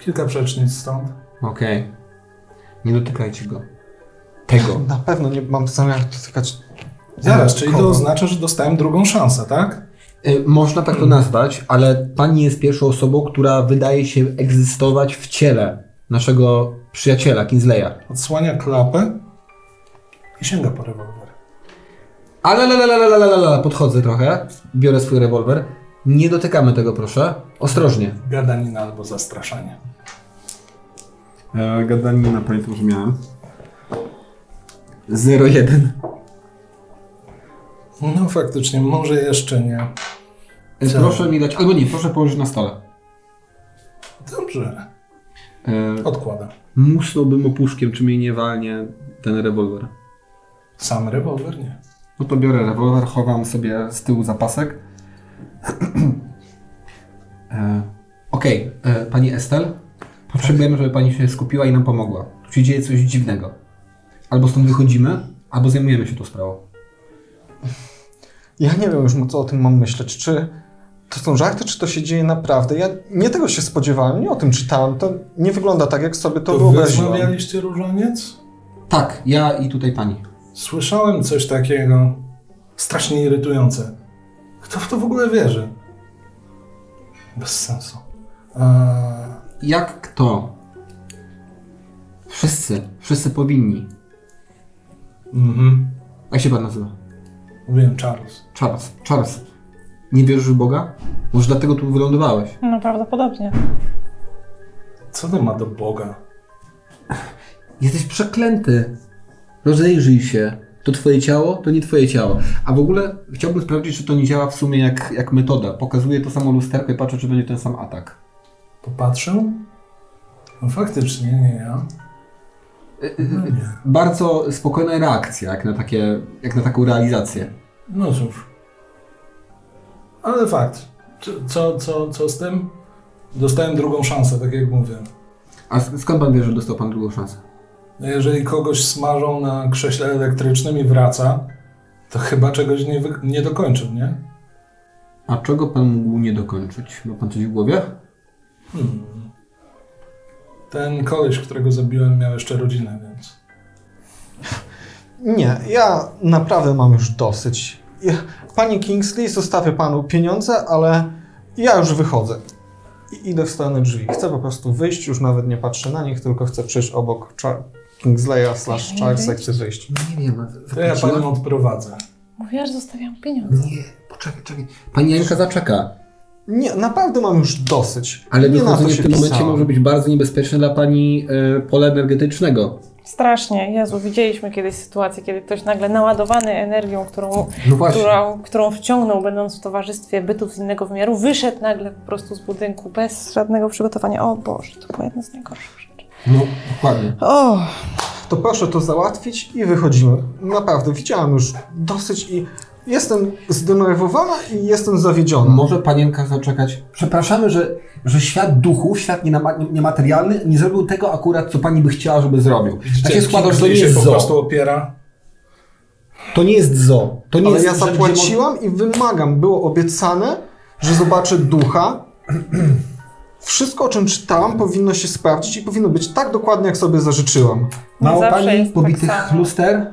Speaker 1: Kilka przecznic stąd.
Speaker 3: Okej. Nie dotykajcie go. Tego.
Speaker 2: Na pewno nie mam zamiaru dotykać.
Speaker 1: Zaraz, czyli to oznacza, że dostałem drugą szansę, tak?
Speaker 3: Y, Można tak to nazwać, ale pani jest pierwszą osobą, która wydaje się egzystować w ciele naszego przyjaciela, Kingsleya.
Speaker 1: Odsłania klapę i sięga po rewolwer.
Speaker 3: Ale la, la, la, la, la, la, la, podchodzę trochę, biorę swój rewolwer. Nie dotykamy tego, proszę. Ostrożnie.
Speaker 1: Gadanina albo zastraszanie.
Speaker 3: E, gadanina, pamiętam, że miałem. 01.
Speaker 1: No faktycznie, może jeszcze nie.
Speaker 3: E, Proszę mi dać, albo nie, proszę położyć na stole.
Speaker 1: Dobrze.
Speaker 3: E,
Speaker 1: Odkłada.
Speaker 3: musnąłbym opuszkiem, czy mnie nie walnie ten rewolwer.
Speaker 1: Sam rewolwer nie.
Speaker 3: No to biorę rewolwer, chowam sobie z tyłu zapasek. e, Okej, e, pani Estel, potrzebujemy, żeby pani się skupiła i nam pomogła. Tu się dzieje coś dziwnego. Albo stąd wychodzimy, albo zajmujemy się tą sprawą.
Speaker 2: Ja nie wiem już, co o tym mam myśleć. Czy to są żarty, czy to się dzieje naprawdę? Ja nie tego się spodziewałem, nie o tym czytałem. To nie wygląda tak, jak sobie to,
Speaker 1: To
Speaker 2: wyobraziłem.
Speaker 1: rozmawialiście różaniec?
Speaker 3: Tak, ja i tutaj pani.
Speaker 1: Słyszałem coś takiego strasznie irytujące. Kto w to w ogóle wierzy? Bez sensu. Eee,
Speaker 3: Jak kto? Wszyscy, wszyscy powinni.
Speaker 1: mhm.
Speaker 3: Jak się pan nazywa?
Speaker 1: Mówiłem Charles.
Speaker 3: Charles. Charles. Nie wierzysz w Boga? Może dlatego tu wylądowałeś?
Speaker 4: No prawdopodobnie.
Speaker 1: Co to ma do Boga?
Speaker 3: Jesteś przeklęty. Rozejrzyj się. To twoje ciało, to nie twoje ciało. A w ogóle chciałbym sprawdzić, czy to nie działa w sumie jak, jak metoda. Pokazuję to samo lusterko i patrzę, czy będzie ten sam atak.
Speaker 1: Popatrzę No faktycznie, nie ja. No.
Speaker 3: Bardzo spokojna reakcja, jak na, takie, jak na taką realizację.
Speaker 1: No cóż. Ale fakt. Co, co, co, z tym? Dostałem drugą szansę, tak jak mówię.
Speaker 3: A skąd pan wie, że dostał pan drugą szansę?
Speaker 1: No Jeżeli kogoś smażą na krześle elektrycznym i wraca, to chyba czegoś nie, nie dokończył, nie?
Speaker 3: A czego pan mógł nie dokończyć? Ma pan coś w głowie?
Speaker 1: Hmm. Ten koleś, którego zabiłem, miał jeszcze rodzinę, więc...
Speaker 2: Nie, ja naprawdę mam już dosyć. Ja, Panie Kingsley, zostawię panu pieniądze, ale ja już wychodzę. I idę w stronę drzwi. Chcę po prostu wyjść, już nawet nie patrzę na nich, tylko chcę przejść obok Char- Kingsleya slash Charlesa i chcę wyjść.
Speaker 3: Nie wiem.
Speaker 1: To ja panią odprowadzę.
Speaker 4: Mówiła, że zostawiam pieniądze.
Speaker 3: Nie, poczekaj, czekaj. Pani Janka zaczeka.
Speaker 2: Nie, naprawdę mam już dosyć.
Speaker 3: Ale
Speaker 2: nie na to
Speaker 3: w tym momencie
Speaker 2: pisałem.
Speaker 3: może być bardzo niebezpieczne dla pani pola energetycznego.
Speaker 4: Strasznie. Jezu, widzieliśmy kiedyś sytuację, kiedy ktoś nagle naładowany energią, którą,
Speaker 3: No
Speaker 4: którą, którą wciągnął, będąc w towarzystwie bytów z innego wymiaru, wyszedł nagle po prostu z budynku bez żadnego przygotowania. O Boże, to było jedno z najgorszych rzeczy.
Speaker 3: No, dokładnie.
Speaker 4: O,
Speaker 2: To proszę to załatwić i wychodzimy. Naprawdę, widziałem już dosyć i jestem zdenerwowana i jestem zawiedziona.
Speaker 3: Może panienka zaczekać. Przepraszamy, że, że świat duchów, świat niema- niematerialny nie zrobił tego akurat, co pani by chciała, żeby zrobił. tak się składa, że to nie jest
Speaker 1: po prostu
Speaker 3: zo.
Speaker 1: opiera.
Speaker 3: To nie jest zo. To nie
Speaker 2: Ale
Speaker 3: jest
Speaker 2: ja zapłaciłam i wymagam. Było obiecane, że zobaczę ducha. Wszystko, o czym czytałam, powinno się sprawdzić i powinno być tak dokładnie, jak sobie zażyczyłam.
Speaker 3: Mało pani
Speaker 4: jest
Speaker 3: pobitych
Speaker 4: tak
Speaker 3: luster?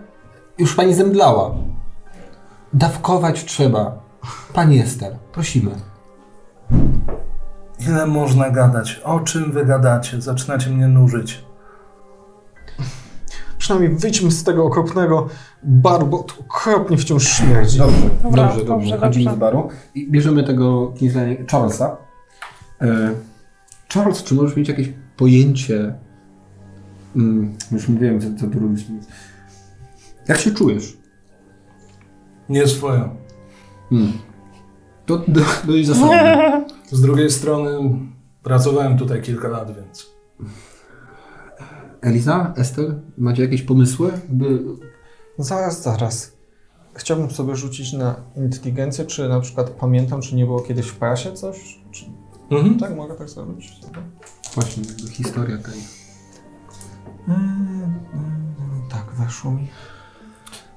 Speaker 3: Już pani zemdlała. Dawkować trzeba. Pani Ester, prosimy.
Speaker 1: Ile można gadać? O czym wy gadacie? Zaczynacie mnie nużyć.
Speaker 2: Przynajmniej wyjdźmy z tego okropnego baru, bo to okropnie wciąż śmierdzi.
Speaker 3: Dobrze,
Speaker 4: Dobra,
Speaker 3: dobrze, dobrze.
Speaker 4: dobrze,
Speaker 3: Chodzimy
Speaker 4: dobrze.
Speaker 3: z baru i bierzemy tego Kingsley Charlesa. E, Charles, czy możesz mieć jakieś pojęcie? Mm, już mówiłem, co, co tu robisz. Jak się czujesz?
Speaker 1: Nie swoją.
Speaker 3: Hmm. To do, dość zasadne.
Speaker 1: Z drugiej strony pracowałem tutaj kilka lat, więc...
Speaker 3: Eliza, Ester, macie jakieś pomysły? By...
Speaker 2: Zaraz, zaraz. Chciałbym sobie rzucić na inteligencję, czy na przykład pamiętam, czy nie było kiedyś w prasie coś? Czy...
Speaker 1: Mhm.
Speaker 2: Tak, mogę tak zrobić?
Speaker 3: Właśnie, jakby historia tej.
Speaker 2: Mm, mm, tak, weszło mi.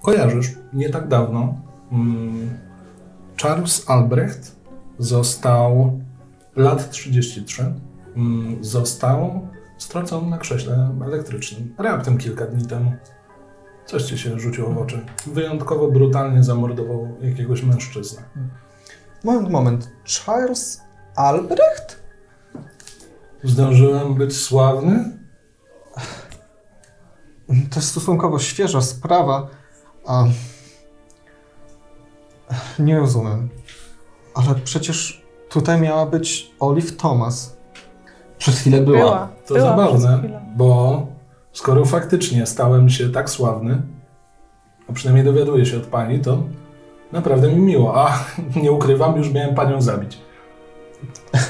Speaker 1: Kojarzysz, nie tak dawno mm, Charles Albrecht został, lat 33, mm, został stracony na krześle elektrycznym. Raptem kilka dni temu. Coś ci się rzuciło w oczy. Wyjątkowo brutalnie zamordował jakiegoś mężczyznę.
Speaker 2: Moment, moment. Charles Albrecht?
Speaker 1: Zdążyłem być sławny?
Speaker 2: To jest stosunkowo świeża sprawa, a... Nie rozumiem. Ale przecież tutaj miała być Olive Thomas.
Speaker 3: Przez chwilę była.
Speaker 4: była.
Speaker 1: To
Speaker 4: była
Speaker 1: zabawne, bo skoro faktycznie stałem się tak sławny, a przynajmniej dowiaduję się od pani, to naprawdę mi miło. A nie ukrywam, już miałem panią zabić.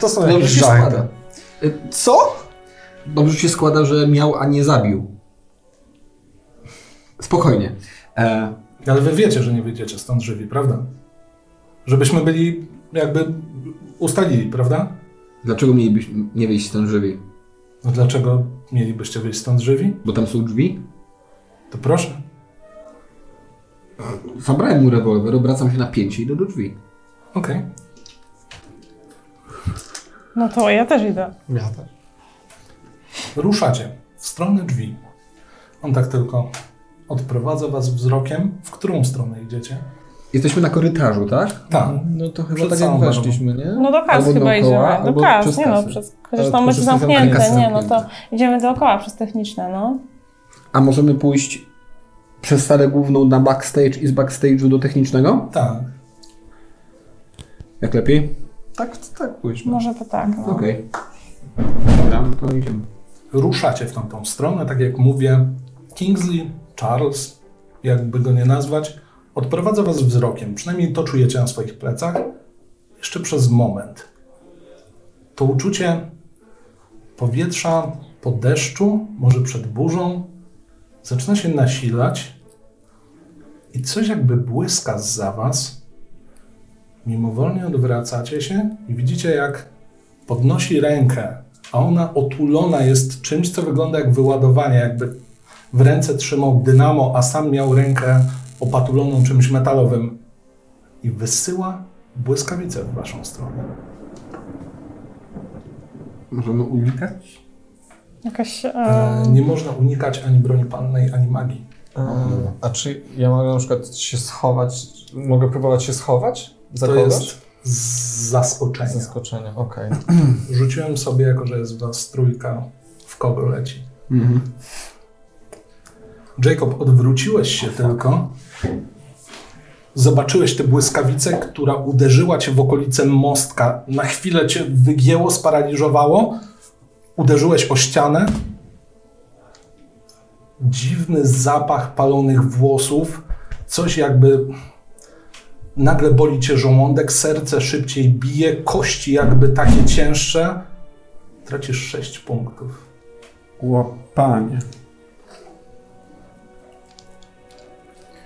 Speaker 2: To są
Speaker 3: Dobrze
Speaker 2: jakieś
Speaker 3: się
Speaker 2: żarty.
Speaker 3: składa.
Speaker 2: Co?
Speaker 3: Dobrze się składa, że miał, a nie zabił. Spokojnie. E,
Speaker 1: Ale wy wiecie, że nie wyjdziecie stąd żywi, prawda? Żebyśmy byli jakby ustalili, prawda?
Speaker 3: dlaczego mielibyśmy nie wyjść stąd żywi?
Speaker 1: No dlaczego mielibyście wyjść stąd żywi?
Speaker 3: Bo tam są drzwi?
Speaker 1: To proszę.
Speaker 3: Zabrałem mu rewolwer, obracam się na pięcie i idę do drzwi.
Speaker 1: Okej.
Speaker 4: No to ja też idę.
Speaker 2: Ja też.
Speaker 1: Ruszacie w stronę drzwi. On tak tylko odprowadza was wzrokiem. W którą stronę idziecie?
Speaker 3: Jesteśmy na korytarzu, tak?
Speaker 1: Tak.
Speaker 2: No to chyba
Speaker 1: Przed
Speaker 2: tak jak weszliśmy, nie?
Speaker 4: No do kas
Speaker 3: Albo
Speaker 4: chyba
Speaker 3: dookoła,
Speaker 4: idziemy. Do
Speaker 3: albo
Speaker 4: kas,
Speaker 3: przez
Speaker 4: nie no, przez,
Speaker 2: Ale
Speaker 4: chociaż tam będzie zamknięte, nie no to
Speaker 3: zamknięte.
Speaker 4: idziemy dookoła przez techniczne, no.
Speaker 3: A możemy pójść przez salę główną na backstage i z backstage'u do technicznego?
Speaker 1: Tak.
Speaker 3: Jak lepiej?
Speaker 2: Tak, tak pójdźmy.
Speaker 4: Może to tak, no.
Speaker 3: Okej. Dobra, no to idziemy.
Speaker 1: Ruszacie w tamtą stronę, tak jak mówię. Kingsley, Charles, jakby go nie nazwać, odprowadza was wzrokiem. Przynajmniej to czujecie na swoich plecach. Jeszcze przez moment. To uczucie powietrza po deszczu, może przed burzą, zaczyna się nasilać i coś jakby błyska za was. Mimowolnie odwracacie się i widzicie, jak podnosi rękę, a ona otulona jest czymś, co wygląda jak wyładowanie, jakby w ręce trzymał dynamo, a sam miał rękę opatuloną czymś metalowym i wysyła błyskawice w waszą stronę.
Speaker 3: Możemy unikać?
Speaker 4: Jakaś...
Speaker 1: E,
Speaker 4: E,
Speaker 1: nie można unikać ani broni palnej, ani magii.
Speaker 2: E, a czy ja mogę na przykład się schować, mogę próbować się schować za
Speaker 1: To
Speaker 2: kogoś?
Speaker 1: jest z zaskoczenia.
Speaker 2: Zaskoczenie, okej.
Speaker 1: Rzuciłem sobie, jako że jest was trójka, w kogo leci.
Speaker 3: Mhm.
Speaker 1: Jacob, odwróciłeś się tylko. Zobaczyłeś tę błyskawicę, która uderzyła cię w okolice mostka. Na chwilę cię wygięło, sparaliżowało. Uderzyłeś o ścianę. Dziwny zapach palonych włosów. Coś jakby nagle boli cię żołądek, serce szybciej bije, kości jakby takie cięższe. Tracisz 6 punktów.
Speaker 3: Łapanie.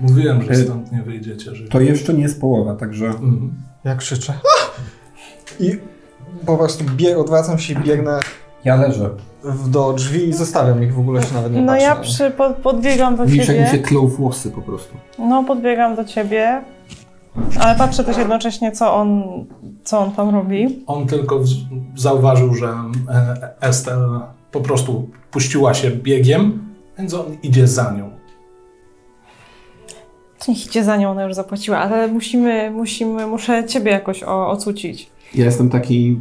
Speaker 1: Mówiłem, że
Speaker 3: E,
Speaker 1: stąd nie wyjdziecie żyć.
Speaker 3: To jeszcze nie jest połowa, także...
Speaker 1: Mhm.
Speaker 2: Ja krzyczę. I po prostu bieg, odwracam się i biegnę
Speaker 3: Ja leżę.
Speaker 2: w, do drzwi i zostawiam ich, w ogóle się nawet nie
Speaker 4: no ja przy, pod, podbiegam do
Speaker 3: Widzisz, jak mi się
Speaker 4: ciebie.
Speaker 3: tlą włosy po prostu.
Speaker 4: No, podbiegam do ciebie. Ale patrzę też jednocześnie, co on, co on tam robi.
Speaker 1: On tylko zauważył, że e, Estel po prostu puściła się biegiem, więc on idzie za nią.
Speaker 4: Niech idzie za nią, ona już zapłaciła, ale musimy, musimy, muszę ciebie jakoś o, ocucić.
Speaker 3: Ja jestem taki...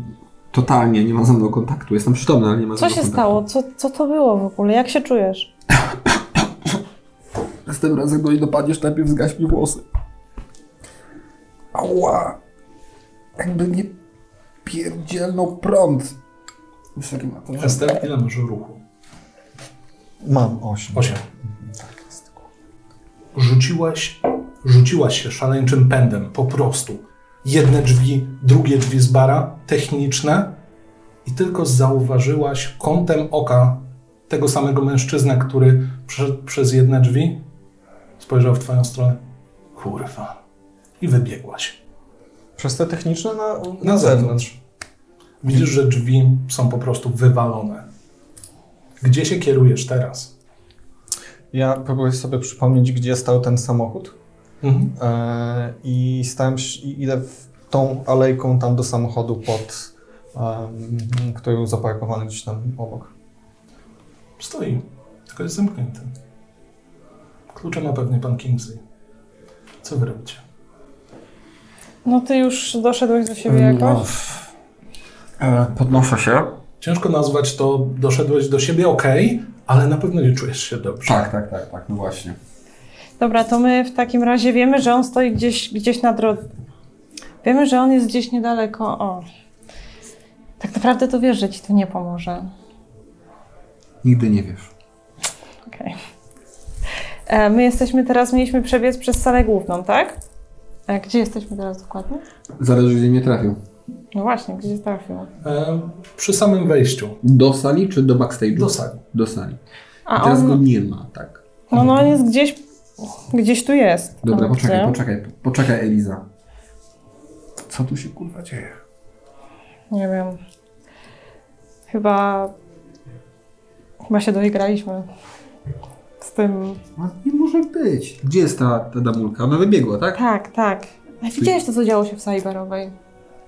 Speaker 3: Totalnie, nie ma ze mną kontaktu. Jestem przytomny, ale nie ma ze
Speaker 4: Co
Speaker 3: mną
Speaker 4: się
Speaker 3: kontaktu.
Speaker 4: stało? Co, co to było w ogóle? Jak się czujesz?
Speaker 3: Następnym razem, gdy nie dopadniesz, najpierw zgaś mi włosy. Ała! Jakby nie pierdzielnął prąd. Wysoki ma to.
Speaker 1: Ile masz ruchu?
Speaker 2: Mam osiem.
Speaker 1: Osiem. Rzuciłaś, rzuciłaś się szaleńczym pędem, po prostu. Jedne drzwi, drugie drzwi z bara, techniczne i tylko zauważyłaś kątem oka tego samego mężczyznę, który przeszedł przez jedne drzwi, spojrzał w twoją stronę. Kurwa. I wybiegłaś.
Speaker 2: Przez te techniczne na,
Speaker 1: Na zewnątrz. Widzisz, że drzwi są po prostu wywalone. Gdzie się kierujesz teraz?
Speaker 2: Ja próbuję sobie przypomnieć, gdzie stał ten samochód
Speaker 1: Mhm.
Speaker 2: e, i stałem i idę w tą alejką tam do samochodu pod, um, który był zaparkowany gdzieś tam obok.
Speaker 1: Stoi, tylko jest zamknięty. Klucze ma pewnie pan Kingsley. Co wy robicie?
Speaker 4: No ty już doszedłeś do siebie
Speaker 3: Mm,
Speaker 4: jakoś?
Speaker 3: E, podnoszę się.
Speaker 1: Ciężko nazwać to, doszedłeś do siebie ok, ale na pewno nie czujesz się dobrze.
Speaker 3: Tak, tak, tak, tak, no właśnie.
Speaker 4: Dobra, to my w takim razie wiemy, że on stoi gdzieś, gdzieś na drodze. Wiemy, że on jest gdzieś niedaleko. O. Tak naprawdę to wiesz, że ci to nie pomoże.
Speaker 3: Nigdy nie wiesz.
Speaker 4: Okej. E, My jesteśmy teraz, mieliśmy przebiec przez salę główną, tak? A gdzie jesteśmy teraz dokładnie?
Speaker 3: Zależy, gdzie mnie trafią.
Speaker 4: No właśnie, gdzie trafił?
Speaker 1: E, przy samym wejściu
Speaker 3: Do sali czy do backstage'u?
Speaker 1: do sali.
Speaker 3: Do sali. I
Speaker 4: A
Speaker 3: teraz go
Speaker 4: on,
Speaker 3: nie ma, tak.
Speaker 4: no, no on jest gdzieś, gdzieś tu jest.
Speaker 3: Dobra,
Speaker 4: Ale
Speaker 3: poczekaj,
Speaker 4: gdzie?
Speaker 3: poczekaj, poczekaj Eliza. Co tu się kurwa dzieje?
Speaker 4: Nie wiem. Chyba, chyba się doigraliśmy z tym.
Speaker 3: No, nie może być. Gdzie jest ta, ta damulka? Ona wybiegła, tak?
Speaker 4: Tak, tak. A widziałeś to, co działo się w Cyberowej?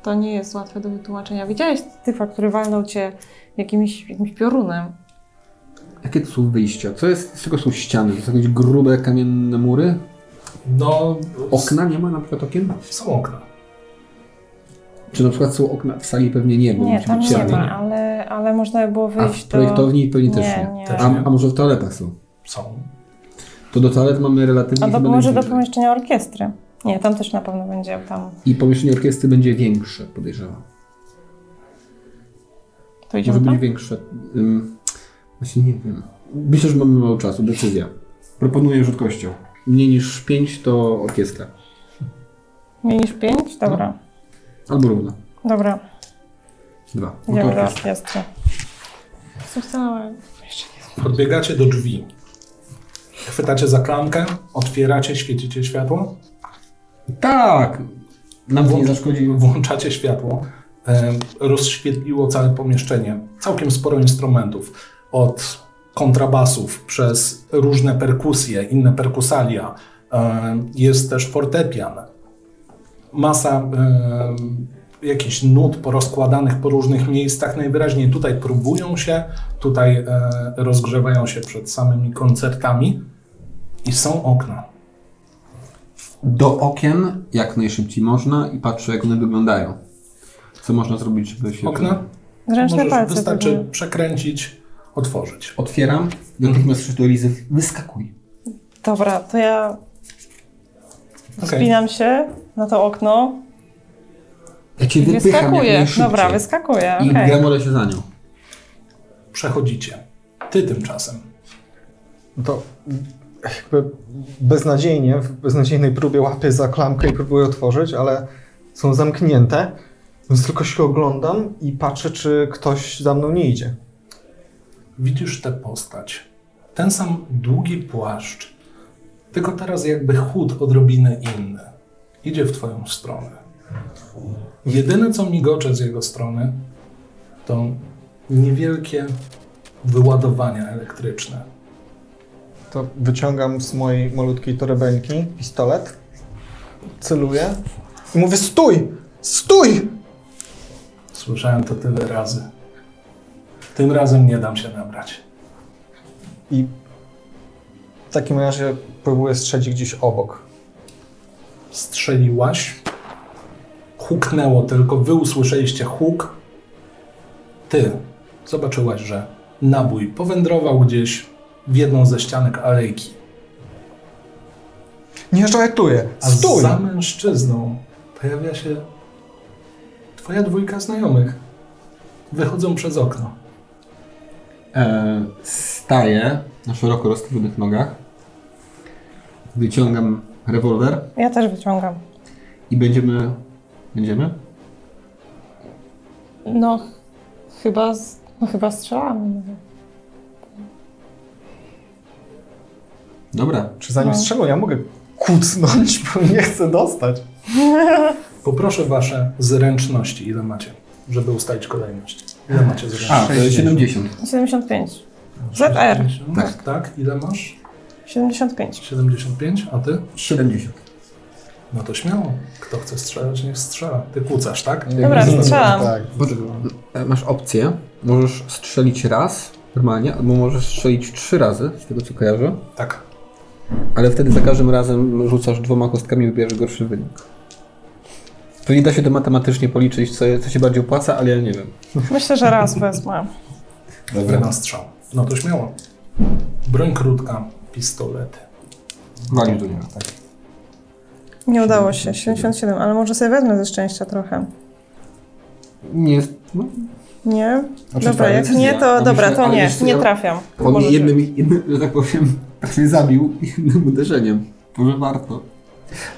Speaker 4: To nie jest łatwe do wytłumaczenia. Widziałeś typa, który walnął cię jakimś, jakimś piorunem.
Speaker 3: Jakie to są wyjścia? Co jest, z czego są ściany? To są jakieś grube kamienne mury?
Speaker 1: No,
Speaker 3: Okna? Nie ma na przykład okien?
Speaker 1: są okna.
Speaker 3: Czy na przykład są okna w sali? Pewnie nie, bo
Speaker 4: Nie, tam
Speaker 3: być
Speaker 4: nie
Speaker 3: ciemno.
Speaker 4: ma, ale, ale można by było
Speaker 3: A
Speaker 4: wyjść
Speaker 3: w projektowni pewnie też nie.
Speaker 4: nie.
Speaker 1: Też
Speaker 3: A,
Speaker 1: nie.
Speaker 3: a może w toaletach są?
Speaker 1: Są.
Speaker 3: To do toalet mamy relatywnie
Speaker 4: A do,
Speaker 3: chyba
Speaker 4: może do pomieszczenia orkiestry. Nie, tam też na pewno będzie tam.
Speaker 3: I pomieszczenie orkiestry będzie większe, podejrzewam.
Speaker 4: To
Speaker 3: Może
Speaker 4: idziemy
Speaker 3: być
Speaker 4: tam?
Speaker 3: większe. Ym, właśnie nie wiem. Myślę, że mamy mało czasu. Decyzja. Proponuję rzut kością. Mniej niż 5 to orkiestra.
Speaker 4: Mniej niż pięć? Dobra.
Speaker 3: Albo równo.
Speaker 4: Dobra,
Speaker 3: Dwa. No
Speaker 4: idziemy do
Speaker 3: orkiestra.
Speaker 4: orkiestry. Nie.
Speaker 1: Podbiegacie do drzwi. Chwytacie za klamkę, otwieracie, świecicie światło,
Speaker 3: Tak! Nam to nie zaszkodzi.
Speaker 1: włączacie światło. E, rozświetliło całe pomieszczenie. Całkiem sporo instrumentów. Od kontrabasów przez różne perkusje, inne perkusalia. E, jest też fortepian. Masa e, jakichś nut porozkładanych po różnych miejscach. Najwyraźniej tutaj próbują się, tutaj e, rozgrzewają się przed samymi koncertami. I są okna.
Speaker 3: Do okien jak najszybciej można i patrzę, jak one wyglądają. Co można zrobić, żeby się...
Speaker 1: Okna
Speaker 4: Zręczne
Speaker 1: możesz,
Speaker 4: palce.
Speaker 1: wystarczy przekręcić, otworzyć.
Speaker 3: Otwieram, natychmiast krzyczę do Elizy, wyskakuj.
Speaker 4: Dobra, to ja wspinam się na to okno
Speaker 3: Ja cię wypycham jak.
Speaker 4: Dobra, wyskakuję,
Speaker 3: I
Speaker 4: okej.
Speaker 3: gramolę się za nią.
Speaker 1: Przechodzicie. Ty tymczasem.
Speaker 2: To jakby beznadziejnie, w beznadziejnej próbie łapię za klamkę i próbuję otworzyć, ale są zamknięte, więc tylko się oglądam i patrzę, czy ktoś za mną nie idzie.
Speaker 1: Widzisz tę postać. Ten sam długi płaszcz, tylko teraz jakby chód odrobinę inny. Idzie w twoją stronę. Jedyne, co migocze z jego strony, to niewielkie wyładowania elektryczne.
Speaker 2: To wyciągam z mojej malutkiej torebeńki pistolet, celuję i mówię stój! Stój!
Speaker 1: Słyszałem to tyle razy. Tym razem nie dam się nabrać.
Speaker 2: I w takim razie próbuję strzelić gdzieś obok.
Speaker 1: strzeliłaś. Huknęło tylko, wy usłyszeliście huk. Ty zobaczyłaś, że nabój powędrował gdzieś w jedną ze ścianek alejki.
Speaker 2: Nie żartuję!
Speaker 1: A
Speaker 2: Stój!
Speaker 1: za mężczyzną pojawia się twoja dwójka znajomych. Wychodzą przez okno.
Speaker 3: E, staję na szeroko rozstawionych nogach. Wyciągam rewolwer
Speaker 4: Ja też wyciągam.
Speaker 3: i będziemy... Będziemy?
Speaker 4: No, chyba, z- no, chyba strzelamy.
Speaker 3: Dobra.
Speaker 2: Czy zanim
Speaker 4: No.
Speaker 2: strzelą, ja mogę kucnąć, bo nie chcę dostać.
Speaker 1: Poproszę wasze zręczności, ile macie, żeby ustalić kolejność. Ile macie
Speaker 3: A,
Speaker 1: zręczności?
Speaker 3: to jest 70.
Speaker 4: 75. ZR.
Speaker 1: Tak. tak. Ile masz?
Speaker 4: 75.
Speaker 1: 75, a ty?
Speaker 3: 70.
Speaker 1: No to śmiało. Kto chce strzelać, niech strzela. Ty kłócasz, tak?
Speaker 4: Dobra, strzelam.
Speaker 2: Tak.
Speaker 3: E, Masz opcję. Możesz strzelić raz normalnie, albo możesz strzelić trzy razy, z tego co kojarzę.
Speaker 1: Tak.
Speaker 3: Ale wtedy za każdym razem rzucasz dwoma kostkami i wybierzesz gorszy wynik. Pewnie da się to matematycznie policzyć, co, co się bardziej opłaca, ale ja nie wiem.
Speaker 4: Myślę, że raz wezmę.
Speaker 1: Jeden strzał. No to śmiało. Broń krótka, pistolety.
Speaker 3: Walisz do niego, tak.
Speaker 4: Nie udało się. 77, ale może sobie wezmę ze szczęścia trochę.
Speaker 3: Nie jest... No,
Speaker 4: Nie?
Speaker 3: Znaczy,
Speaker 4: dobra, jak nie, to dobra, to nie. Nie trafiam. To
Speaker 3: mnie jednym, jednym, że tak powiem, prawie zabił jednym uderzeniem. Może warto.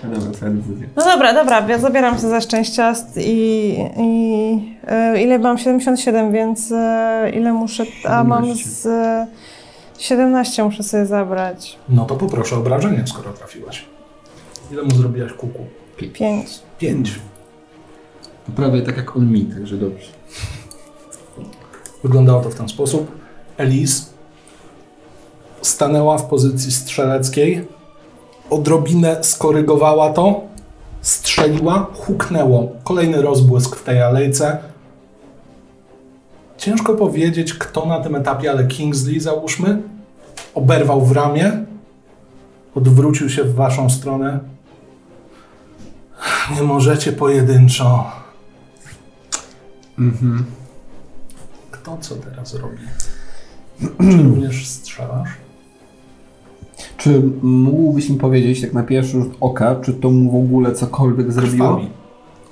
Speaker 3: No dobra, twoja decyzja.
Speaker 4: No dobra, dobra, ja zabieram się ze szczęścia st- i, i e, ile mam? 77, więc e, ile muszę, a mam
Speaker 3: 17.
Speaker 4: z e, 17 muszę sobie zabrać.
Speaker 1: No to poproszę obrażenie, skoro trafiłaś. Ile mu zrobiłaś kuku?
Speaker 4: 5.
Speaker 1: Pięć.
Speaker 3: To prawie tak jak on mi, także dobrze.
Speaker 1: Wyglądało to w ten sposób. Elise stanęła w pozycji strzeleckiej, odrobinę skorygowała to, strzeliła, huknęło. Kolejny rozbłysk w tej alejce. Ciężko powiedzieć, kto na tym etapie, ale Kingsley, załóżmy, oberwał w ramię, odwrócił się w waszą stronę. Nie możecie pojedynczo.
Speaker 3: Mhm.
Speaker 1: Kto co teraz robi? Czy również strzelasz?
Speaker 3: Czy mógłbyś mi powiedzieć, tak na pierwszy rzut oka, czy to mu w ogóle cokolwiek zrobiło?
Speaker 1: Krwawi.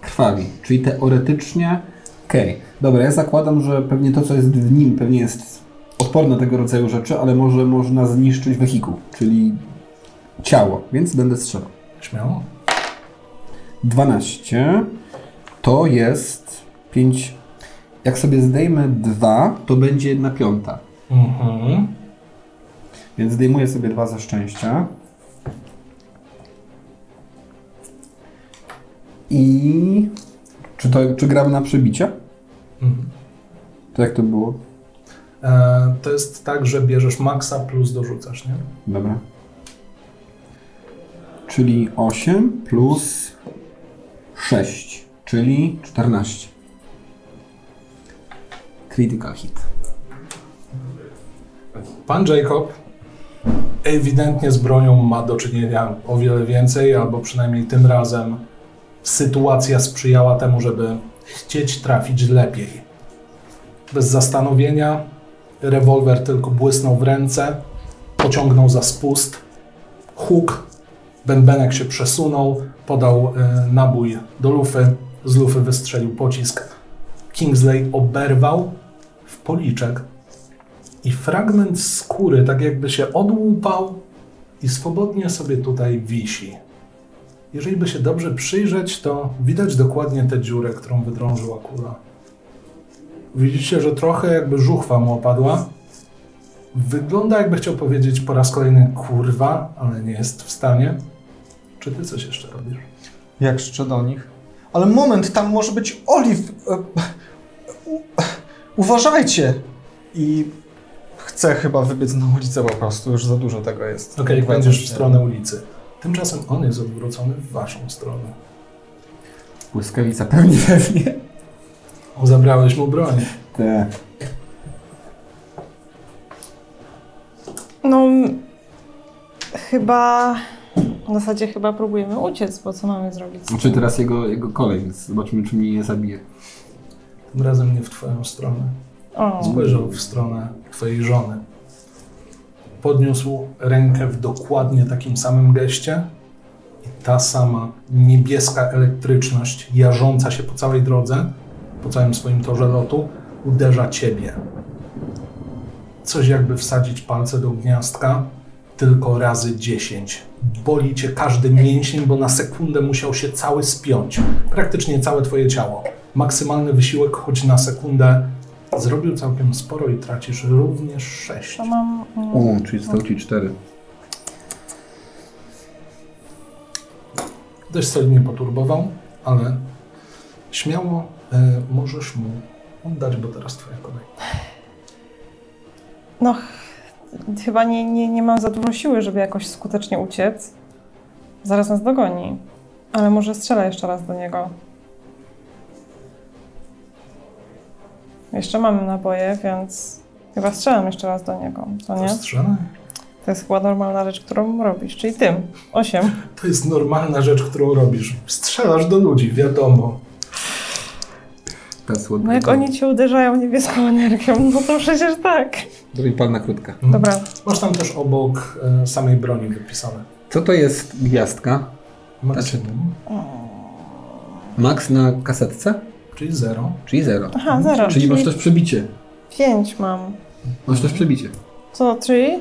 Speaker 3: Krwawi. Czyli teoretycznie... Okej. Dobra, ja zakładam, że pewnie to, co jest w nim, pewnie jest odporne na tego rodzaju rzeczy, ale może można zniszczyć wehikuł, czyli ciało, więc będę strzelał.
Speaker 1: Śmiało.
Speaker 3: 12 to jest 5, Jak sobie zdejmę dwa, to będzie jedna piąta.
Speaker 1: Mhm.
Speaker 3: Więc zdejmuję sobie dwa za szczęścia. I... Czy, to, czy gramy na przebicie?
Speaker 1: Mhm.
Speaker 3: To jak to było?
Speaker 1: E, to jest tak, że bierzesz maksa plus dorzucasz, nie?
Speaker 3: Dobra. Czyli 8 plus 6, czyli 14. Critical hit.
Speaker 1: Pan Jacob ewidentnie z bronią ma do czynienia o wiele więcej, albo przynajmniej tym razem sytuacja sprzyjała temu, żeby chcieć trafić lepiej. Bez zastanowienia rewolwer tylko błysnął w ręce, pociągnął za spust, huk, bębenek się przesunął, podał e, nabój do lufy, z lufy wystrzelił pocisk. Kingsley oberwał w policzek i fragment skóry tak jakby się odłupał i swobodnie sobie tutaj wisi. Jeżeli by się dobrze przyjrzeć, to widać dokładnie tę dziurę, którą wydrążyła kula. Widzicie, że trochę jakby żuchwa mu opadła. Wygląda jakby chciał powiedzieć po raz kolejny kurwa, ale nie jest w stanie. Czy ty coś jeszcze robisz?
Speaker 2: Jak jeszcze do nich? Ale moment, tam może być Oliw. E, u- Uważajcie! I chcę chyba wybiec na ulicę po prostu, już za dużo tego jest.
Speaker 1: Okej,
Speaker 2: Wracam
Speaker 1: będziesz w stronę ulicy. Tymczasem on jest odwrócony w waszą stronę.
Speaker 3: Błyskawica pewnie pewnie.
Speaker 1: Zabrałeś mu broń.
Speaker 3: Te.
Speaker 4: No, chyba. W zasadzie chyba próbujemy uciec, bo co mamy zrobić?
Speaker 3: Znaczy teraz jego, jego kolej, więc zobaczymy, czy mnie nie zabije.
Speaker 1: Tym razem nie w twoją stronę. Spojrzał w stronę twojej żony. Podniósł rękę w dokładnie takim samym geście i ta sama niebieska elektryczność, jarząca się po całej drodze, po całym swoim torze lotu, uderza ciebie. Coś jakby wsadzić palce do gniazdka, tylko razy 10. Boli cię każdy mięsień, bo na sekundę musiał się cały spiąć. Praktycznie całe twoje ciało. Maksymalny wysiłek, choć na sekundę, zrobił całkiem sporo i tracisz również 6.
Speaker 4: to mam. mm,
Speaker 3: O, czyli stał ci 4.
Speaker 1: Dość solidnie poturbował, ale śmiało e, możesz mu oddać, bo teraz twoja kolej.
Speaker 4: No, ch- chyba nie, nie, nie mam za dużo siły, żeby jakoś skutecznie uciec. Zaraz nas dogoni. Ale może strzelę jeszcze raz do niego. Jeszcze mamy naboje, więc chyba strzelam jeszcze raz do niego. To
Speaker 1: To
Speaker 4: nie?
Speaker 1: strzelaj.
Speaker 4: To jest chyba normalna rzecz, którą robisz, czyli tym. Osiem.
Speaker 1: To jest normalna rzecz, którą robisz. Strzelasz do ludzi, wiadomo.
Speaker 4: No jak oni cię uderzają niebieską energią, no to przecież tak.
Speaker 3: Drugi palna krótka.
Speaker 4: Dobra,
Speaker 1: Masz tam też obok e, samej broni wypisane.
Speaker 3: Co to jest gwiazdka?
Speaker 1: Maksimum,
Speaker 3: Max na kasetce?
Speaker 1: Czyli 0.
Speaker 3: Czyli 0.
Speaker 4: aha, zero.
Speaker 3: Czyli masz też przebicie.
Speaker 4: pięć mam.
Speaker 3: Masz też przebicie.
Speaker 4: Co, czyli?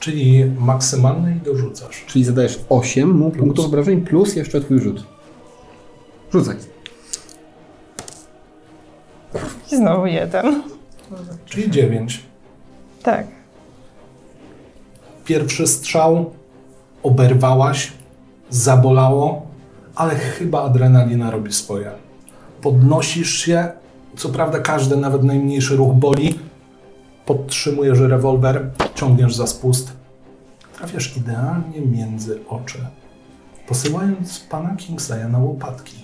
Speaker 1: Czyli maksymalny i dorzucasz.
Speaker 3: Czyli zadajesz 8 mu punktów obrażeń plus jeszcze twój rzut. Rzucaj.
Speaker 4: I znowu jeden.
Speaker 1: Czyli 9.
Speaker 4: Tak.
Speaker 1: Pierwszy strzał oberwałaś, zabolało, ale chyba adrenalina robi swoje. Podnosisz się, co prawda każdy, nawet najmniejszy ruch boli, podtrzymujesz rewolwer, ciągniesz za spust, trafiasz idealnie między oczy, posyłając pana Kingsleya na łopatki.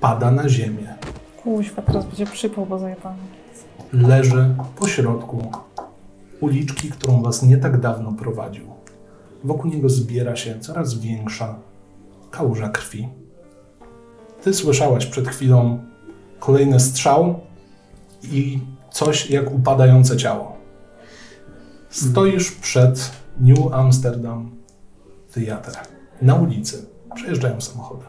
Speaker 1: Pada na ziemię.
Speaker 4: Kuźwa, teraz będzie przypał, bo zajebany.
Speaker 1: leży po środku uliczki, którą was nie tak dawno prowadził. Wokół niego zbiera się coraz większa kałuża krwi. Ty słyszałaś przed chwilą kolejny strzał i coś jak upadające ciało. Stoisz przed New Amsterdam Theatre. Na ulicy. Przejeżdżają samochody.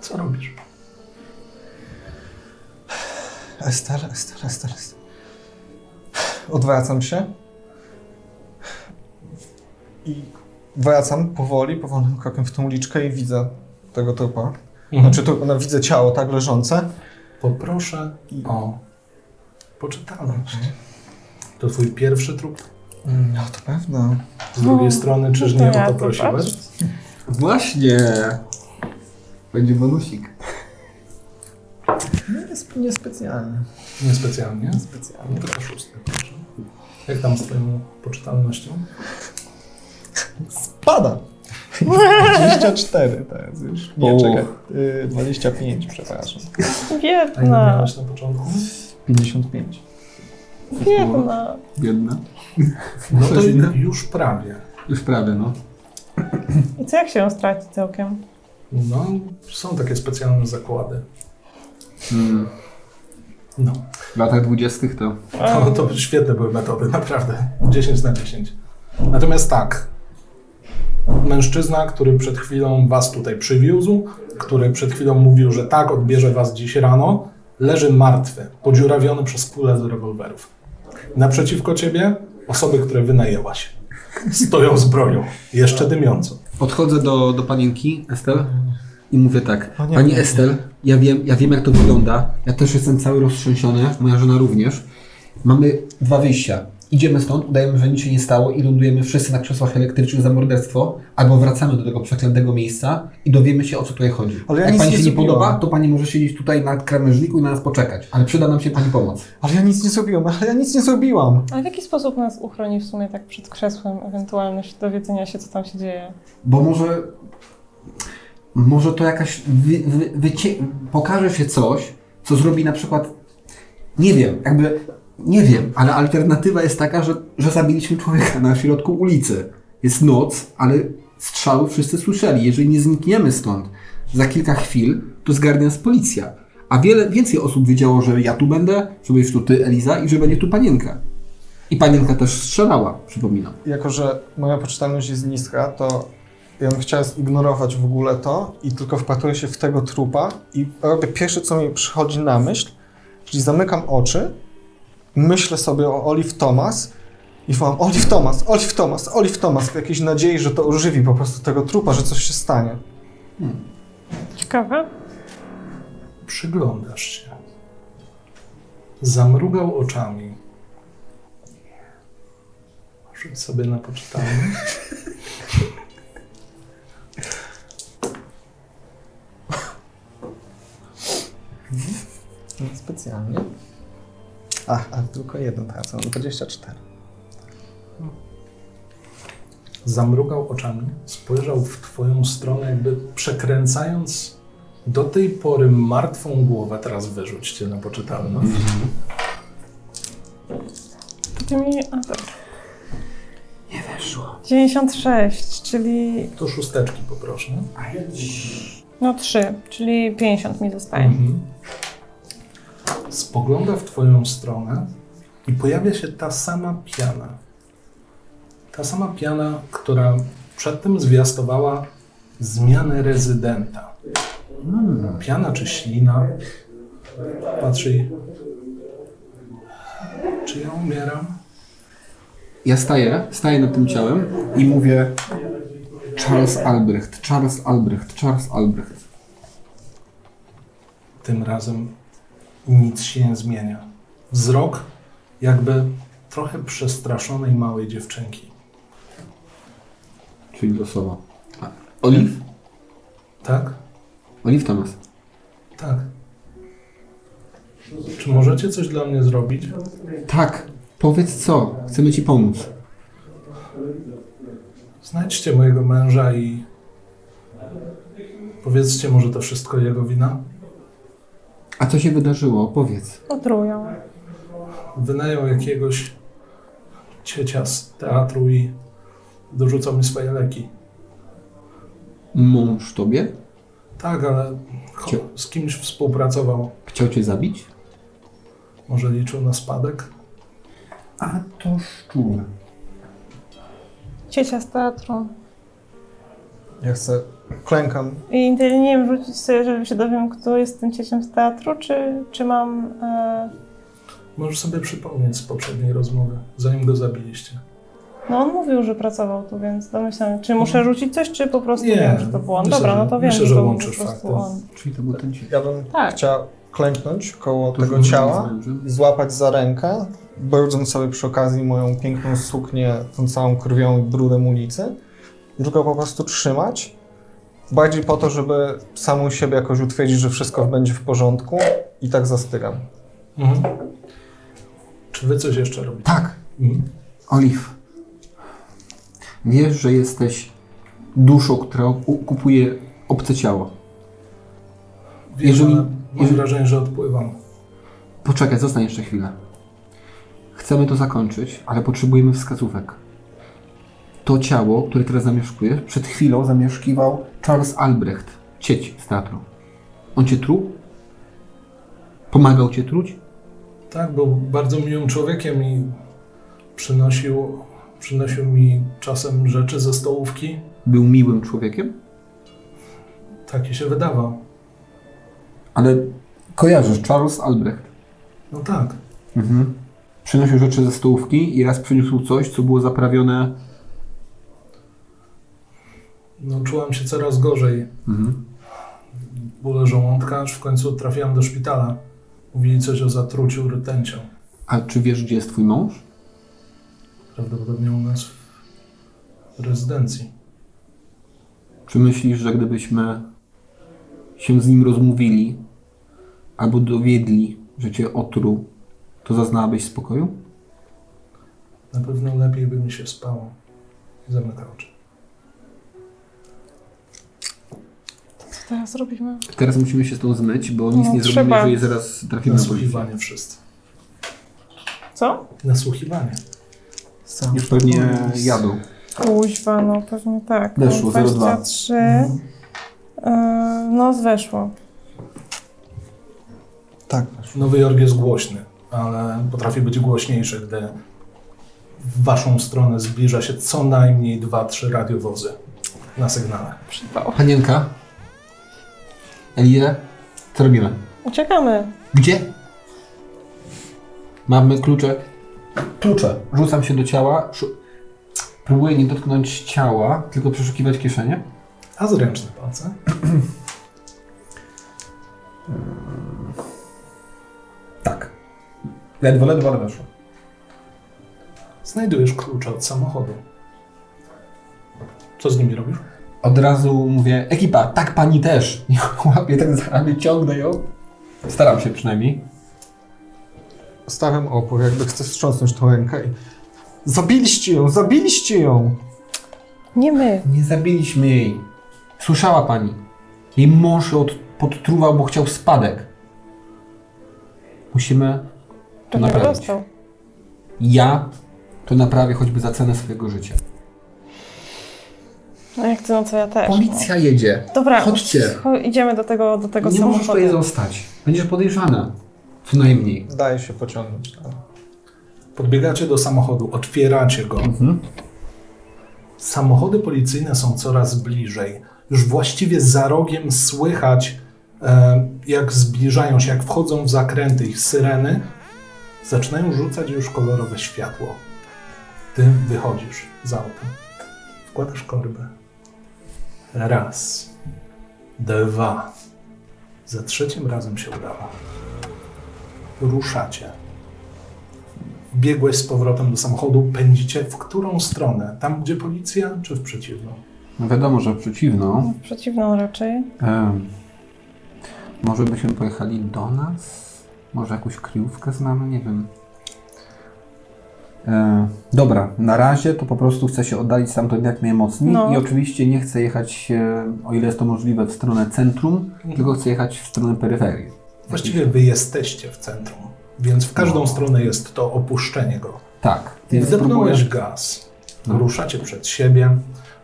Speaker 1: Co robisz?
Speaker 2: Ester, Ester, Ester. Odwracam się. I wracam powoli, powolnym krokiem w tą uliczkę i widzę tego trupa.
Speaker 1: Mhm.
Speaker 2: Znaczy, tu, no, widzę ciało tak leżące.
Speaker 1: Poproszę o poczytalność. To twój pierwszy trup?
Speaker 2: No to pewno.
Speaker 1: Z drugiej
Speaker 4: No,
Speaker 1: strony, czyż nie o to prosiłeś?
Speaker 3: Właśnie. Będzie bonusik.
Speaker 2: No jest niespecjalnie.
Speaker 1: Niespecjalnie.
Speaker 2: Specjalnie.
Speaker 1: No to szósty, proszę. Jak tam z twoją poczytalnością?
Speaker 2: Spada! 24 to jest już. Nie,
Speaker 3: O.
Speaker 2: czekaj. Y, 25, przepraszam.
Speaker 1: A ile
Speaker 4: Biedna,
Speaker 1: miałeś na początku?
Speaker 2: 55.
Speaker 4: biedna.
Speaker 3: Biedna.
Speaker 1: No to już prawie.
Speaker 3: Już prawie, no.
Speaker 4: I co jak się ją straci całkiem?
Speaker 1: No, są takie specjalne zakłady.
Speaker 3: Mm.
Speaker 1: No,
Speaker 3: W latach dwudziestych to...
Speaker 1: to, to świetne były metody, naprawdę. 10 na 10. Natomiast tak, mężczyzna, który przed chwilą was tutaj przywiózł, który przed chwilą mówił, że tak, odbierze was dziś rano, leży martwy, podziurawiony przez kulę z rewolwerów. Naprzeciwko ciebie osoby, które wynajęłaś. Stoją z bronią, jeszcze dymiącą.
Speaker 3: Podchodzę do, do panienki Estel i mówię tak. Pani
Speaker 2: nie.
Speaker 3: Estel, ja wiem, ja wiem jak to wygląda. Ja też jestem cały roztrzęsiony, moja żona również. Mamy dwa wyjścia. Idziemy stąd, udajemy, że nic się nie stało i lądujemy wszyscy na krzesłach elektrycznych za morderstwo, albo wracamy do tego przeklętego miejsca i dowiemy się o co tutaj chodzi.
Speaker 2: Ale ja
Speaker 3: jak
Speaker 2: nic
Speaker 3: pani
Speaker 2: nie
Speaker 3: się nie
Speaker 2: zrobiłam.
Speaker 3: podoba, to pani może siedzieć tutaj na krawężniku i na nas poczekać. Ale przyda nam się pani pomoc.
Speaker 2: Ale ja nic nie zrobiłam, ale ja nic nie zrobiłam.
Speaker 4: Ale w jaki sposób nas uchroni w sumie tak przed krzesłem ewentualność dowiedzenia się, co tam się dzieje?
Speaker 3: Bo może. Może to jakaś. Wy, wy, wycie, pokaże się coś, co zrobi na przykład. Nie wiem, jakby. Nie wiem, ale alternatywa jest taka, że, że zabiliśmy człowieka na środku ulicy. Jest noc, ale strzały wszyscy słyszeli. Jeżeli nie znikniemy stąd za kilka chwil, to zgarnia nas policja. A wiele więcej osób wiedziało, że ja tu będę, że będziesz tu ty, Eliza, i że będzie tu panienka. I panienka też strzelała, przypominam.
Speaker 2: Jako, że moja poczytalność jest niska, to ja bym chciał zignorować w ogóle to i tylko wpatruję się w tego trupa i robię pierwsze, co mi przychodzi na myśl, czyli zamykam oczy, myślę sobie o Olive Thomas i wołam Olive Thomas, Olive Thomas, Olive Thomas w jakiejś nadziei, że to ożywi po prostu tego trupa, że coś się stanie.
Speaker 4: Ciekawe.
Speaker 1: Przyglądasz się. Zamrugał oczami. Rzuć sobie na poczytalność.
Speaker 2: Nie specjalnie. A, a tylko jeden tracę, mam 24.
Speaker 1: Zamrugał oczami, spojrzał w twoją stronę, jakby przekręcając do tej pory martwą głowę. Teraz wyrzućcie na poczytalność.
Speaker 4: To ty mi... A, dobra.
Speaker 3: Nie weszło.
Speaker 4: 96, czyli...
Speaker 1: To szósteczki poproszę.
Speaker 4: No 3, czyli 50 mi zostaje.
Speaker 1: Mhm. Spogląda w twoją stronę i pojawia się ta sama piana. Ta sama piana, która przedtem zwiastowała zmianę rezydenta. Piana czy ślina. Patrzy. Czy ja umieram?
Speaker 3: Ja staję, staję nad tym ciałem i mówię Charles Albrecht, Charles Albrecht, Charles Albrecht.
Speaker 1: Tym razem nic się nie zmienia. Wzrok jakby trochę przestraszonej małej dziewczynki.
Speaker 3: Czyli losowo. A, Olive?
Speaker 1: Tak?
Speaker 3: Olive Thomas.
Speaker 1: Tak. Czy możecie coś dla mnie zrobić?
Speaker 3: Tak, powiedz co, chcemy ci pomóc.
Speaker 1: Znajdźcie mojego męża i powiedzcie, może to wszystko jego wina?
Speaker 3: A co się wydarzyło? Powiedz.
Speaker 4: Otrują.
Speaker 1: Wynajął jakiegoś ciecia z teatru i dorzucał mi swoje leki.
Speaker 3: Mąż tobie?
Speaker 1: Tak, ale cho- z kimś współpracował.
Speaker 3: Chciał cię zabić?
Speaker 1: Może liczył na spadek?
Speaker 3: A to szczur.
Speaker 4: Ciecia z teatru.
Speaker 2: Ja chcę, klękam,
Speaker 4: I nie wiem, wrócić sobie, żeby się dowiem, kto jest tym cieciem z teatru, czy, czy mam... E...
Speaker 1: Możesz sobie przypomnieć z poprzedniej rozmowy, zanim go zabiliście.
Speaker 4: No on mówił, że pracował tu, więc domyślam, czy muszę rzucić coś, czy po prostu
Speaker 1: Nie,
Speaker 4: wiem, że to był on.
Speaker 1: myślę,
Speaker 4: Dobra, no to wiem,
Speaker 1: myślę,
Speaker 4: że
Speaker 1: że
Speaker 4: to był
Speaker 1: łączysz
Speaker 4: po prostu
Speaker 1: fakty.
Speaker 4: on.
Speaker 3: Czyli to był ten cień.
Speaker 2: ja bym
Speaker 4: Tak.
Speaker 2: chciał klęknąć koło
Speaker 3: To
Speaker 2: tego ciała, złapać za rękę, brudząc sobie przy okazji moją piękną suknię, tą całą krwią i brudem ulicy, i tylko po prostu trzymać. Bardziej po to, żeby samą siebie jakoś utwierdzić, że wszystko będzie w porządku i tak zastygam.
Speaker 1: Mhm. Czy wy coś jeszcze robicie?
Speaker 3: Tak,
Speaker 1: Mhm.
Speaker 3: Oliw. Wiesz, że jesteś duszą, która kupuje obce ciało.
Speaker 1: Wiem,
Speaker 3: Jeżeli-
Speaker 1: mam
Speaker 3: jeżeli-
Speaker 1: wrażenie, że odpływam.
Speaker 3: Poczekaj, zostań jeszcze chwilę. Chcemy to zakończyć, ale potrzebujemy wskazówek. To ciało, które teraz zamieszkujesz, przed chwilą zamieszkiwał Charles Albrecht, cieć z teatru. On cię truł? Pomagał cię truć?
Speaker 1: Tak, był bardzo miłym człowiekiem i przynosił, przynosił mi czasem rzeczy ze stołówki.
Speaker 3: Był miłym człowiekiem?
Speaker 1: Taki się wydawał.
Speaker 3: Ale kojarzysz Charles Albrecht.
Speaker 1: No tak.
Speaker 3: Mhm. Przynosił rzeczy ze stołówki i raz przyniósł coś, co było zaprawione.
Speaker 1: No, czułem się coraz gorzej.
Speaker 3: Mhm.
Speaker 1: Bóle żołądka, aż w końcu trafiłem do szpitala. Mówili coś o zatruciu rtęcią.
Speaker 3: A czy wiesz, gdzie jest twój mąż?
Speaker 1: Prawdopodobnie u nas w rezydencji.
Speaker 3: Czy myślisz, że gdybyśmy się z nim rozmówili albo dowiedli, że cię otruł, to zaznałabyś spokoju?
Speaker 1: Na pewno lepiej by mi się spało. Zamykał oczy.
Speaker 4: Teraz robimy?
Speaker 3: Teraz musimy się stąd zmyć, bo nic
Speaker 4: No,
Speaker 3: nie zrobimy,
Speaker 4: trzeba.
Speaker 3: jeżeli zaraz trafimy na policję.
Speaker 1: Nasłuchiwanie wszyscy.
Speaker 4: Co?
Speaker 1: Nasłuchiwanie.
Speaker 3: Już pewnie jadą.
Speaker 4: Kuźwa, no pewnie tak.
Speaker 3: Weszło,
Speaker 4: no,
Speaker 3: 02.
Speaker 4: 23. Yy, no, weszło.
Speaker 2: Tak.
Speaker 1: Nowy Jork jest głośny, ale potrafi być głośniejszy, gdy w waszą stronę zbliża się co najmniej dwa, trzy radiowozy na sygnale.
Speaker 3: Panienka? Elie? Co robimy?
Speaker 4: Uciekamy.
Speaker 3: Gdzie? Mamy klucze. Klucze. Rzucam się do ciała. Szu- Próbuję nie dotknąć ciała, tylko przeszukiwać kieszenie.
Speaker 1: A zręczne palce?
Speaker 3: Tak. Ledwo, ledwo, ale weszło.
Speaker 1: Znajdujesz klucze od samochodu. Co z nimi robisz?
Speaker 3: Od razu mówię, ekipa, tak pani też. I łapię tak za ramię, ciągnę ją. Staram się przynajmniej.
Speaker 2: Stawiam opór, jakby chcę wstrząsnąć tą rękę i... Zabiliście ją! Zabiliście ją!
Speaker 4: Nie my.
Speaker 3: Nie zabiliśmy jej. Słyszała pani. Jej mąż ją od, podtruwał, bo chciał spadek. Musimy to
Speaker 4: Pewnie
Speaker 3: naprawić.
Speaker 4: dostał.
Speaker 3: Ja to naprawię choćby za cenę swojego życia.
Speaker 4: No jak ty, no to ja też.
Speaker 3: Policja jedzie.
Speaker 4: No. Dobra,
Speaker 3: Chodźcie.
Speaker 4: cho- idziemy do tego, do tego
Speaker 3: Nie możesz
Speaker 4: samochodu.
Speaker 3: tutaj zostać. Będziesz podejrzana. Co najmniej.
Speaker 2: Daje się pociągnąć. tak.
Speaker 1: Podbiegacie do samochodu, otwieracie go.
Speaker 3: Mhm.
Speaker 1: Samochody policyjne są coraz bliżej. Już właściwie za rogiem słychać, e, jak zbliżają się, jak wchodzą w zakręty ich syreny. Zaczynają rzucać już kolorowe światło. Ty wychodzisz z auta. Wkładasz korbę. Raz. Dwa. Za trzecim razem się udało. Ruszacie. Biegłeś z powrotem do samochodu, pędzicie w którą stronę? Tam, gdzie policja, czy w przeciwną?
Speaker 3: No wiadomo, że przeciwną.
Speaker 4: W przeciwną raczej.
Speaker 3: Może byśmy pojechali do nas? Może jakąś kryjówkę znamy? Nie wiem. E, dobra, na razie to po prostu chcę się oddalić stamtąd jak najmocniej
Speaker 4: No.
Speaker 3: i oczywiście nie chcę jechać, e, o ile jest to możliwe, w stronę centrum, tylko chcę jechać w stronę peryferii.
Speaker 1: Właściwie wy jesteście w centrum, więc w każdą stronę jest to opuszczenie go.
Speaker 3: Tak, więc.
Speaker 1: Wdepnąłeś gaz,
Speaker 3: No.
Speaker 1: ruszacie przed siebie.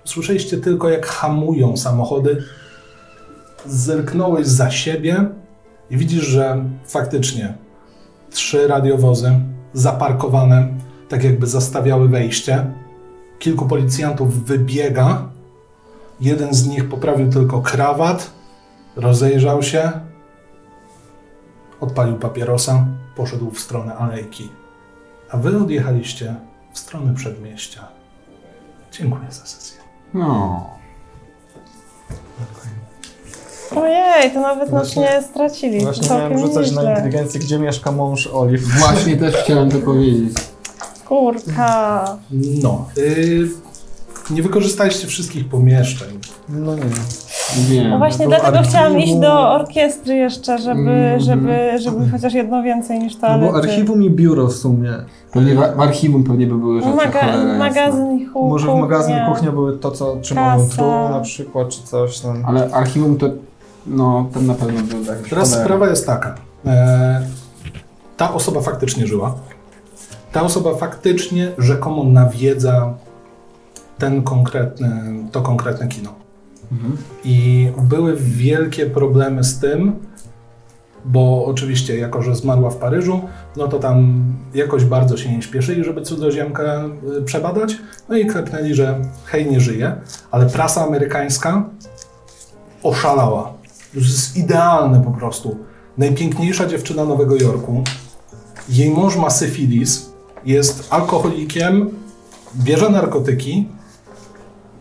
Speaker 1: Słyszeliście tylko, jak hamują samochody. Zerknąłeś za siebie i widzisz, że faktycznie trzy radiowozy zaparkowane, tak jakby zastawiały wejście. Kilku policjantów wybiega. Jeden z nich poprawił tylko krawat, rozejrzał się, odpalił papierosa, poszedł w stronę alejki. A wy odjechaliście w stronę przedmieścia. Dziękuję za sesję.
Speaker 3: No.
Speaker 4: Ojej, to nawet nas
Speaker 2: Właśnie-
Speaker 4: nie stracili.
Speaker 2: Właśnie
Speaker 4: Całkiem
Speaker 2: miałem rzucać na
Speaker 4: nieźle.
Speaker 2: inteligencję, gdzie mieszka mąż Olive.
Speaker 3: Właśnie też chciałem to powiedzieć.
Speaker 4: Kurka.
Speaker 1: No. Y, nie wykorzystaliście wszystkich pomieszczeń.
Speaker 2: No nie.
Speaker 3: Nie.
Speaker 4: No właśnie
Speaker 1: do
Speaker 4: dlatego chciałam
Speaker 1: archiwum.
Speaker 4: iść do orkiestry jeszcze, żeby,
Speaker 3: Mhm.
Speaker 4: żeby, żeby chociaż jedno więcej niż
Speaker 2: No
Speaker 4: toalety.
Speaker 2: bo archiwum i biuro w sumie.
Speaker 3: Pewnie w, w archiwum pewnie by były rzeczy
Speaker 4: Maga
Speaker 3: cholera jasna.
Speaker 4: magazyn i hu-
Speaker 2: Może w magazynie
Speaker 4: kuchnia.
Speaker 2: kuchnia były to, co trzymało
Speaker 4: Kasa.
Speaker 2: na przykład, czy coś tam.
Speaker 3: Ale archiwum to, no, tam na pewno był jakiś
Speaker 1: Teraz
Speaker 3: cholera.
Speaker 1: sprawa jest taka. E, ta osoba faktycznie żyła. Ta osoba faktycznie rzekomo nawiedza ten konkretny, to konkretne kino.
Speaker 3: Mhm.
Speaker 1: I były wielkie problemy z tym, bo oczywiście, jako że zmarła w Paryżu, no to tam jakoś bardzo się nie śpieszyli, żeby cudzoziemkę y, przebadać. No i klepnęli, że hej, nie żyje, ale prasa amerykańska oszalała. To jest idealne po prostu. Najpiękniejsza dziewczyna Nowego Jorku. Jej mąż ma syfilis, jest alkoholikiem, bierze narkotyki,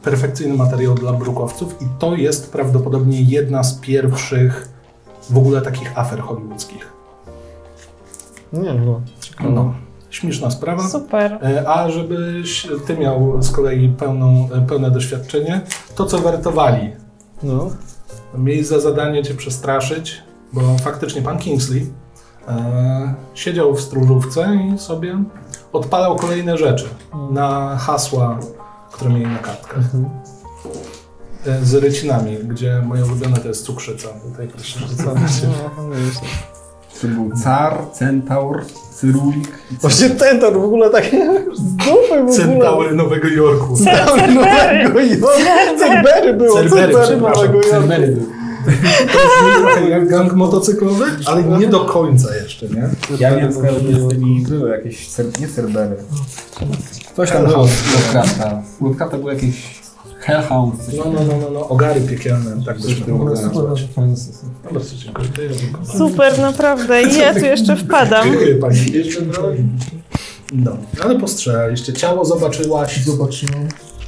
Speaker 1: perfekcyjny materiał dla brukowców i to jest prawdopodobnie jedna z pierwszych w ogóle takich afer hollywoodzkich.
Speaker 2: Nie no. Ciekawe.
Speaker 1: No, śmieszna sprawa.
Speaker 4: Super.
Speaker 1: E, A żebyś ty miał z kolei pełną, e, pełne doświadczenie, to co wertowali.
Speaker 2: No.
Speaker 1: Mieli za zadanie cię przestraszyć, bo faktycznie pan Kingsley siedział w stróżówce i sobie odpalał kolejne rzeczy na hasła, które mieli na kartkach. E, z rycinami, gdzie moje ulubione to jest cukrzyca. Tutaj proszę rzucać.
Speaker 3: To był car, centaur, cyrulik?
Speaker 2: Właśnie to w ogóle takie z dupy w.
Speaker 1: Centaury Nowego Jorku.
Speaker 2: Centaury Nowego Jorku. Cerbery było,
Speaker 1: Cerbery.
Speaker 2: Nowego Jorku.
Speaker 3: Cerbery był.
Speaker 1: Trochę jak gang motocyklowy, ale nie do końca jeszcze, nie?
Speaker 3: Ja wiem, z tymi były jakieś, cer- nie cerbery. Coś tam było z Lovecrafta. Lovecrafta były jakieś Hellhound.
Speaker 1: No, no, no, no, no, ogary piekielne, tak byśmy
Speaker 3: było
Speaker 1: mogli nazwać. Bardzo dziękuję. To.
Speaker 4: Super, naprawdę. I ja tu jeszcze wpadam.
Speaker 1: Dziękuję pani. Jeszcze drogi. No, ale postrzelaliście. Ciało zobaczyłaś.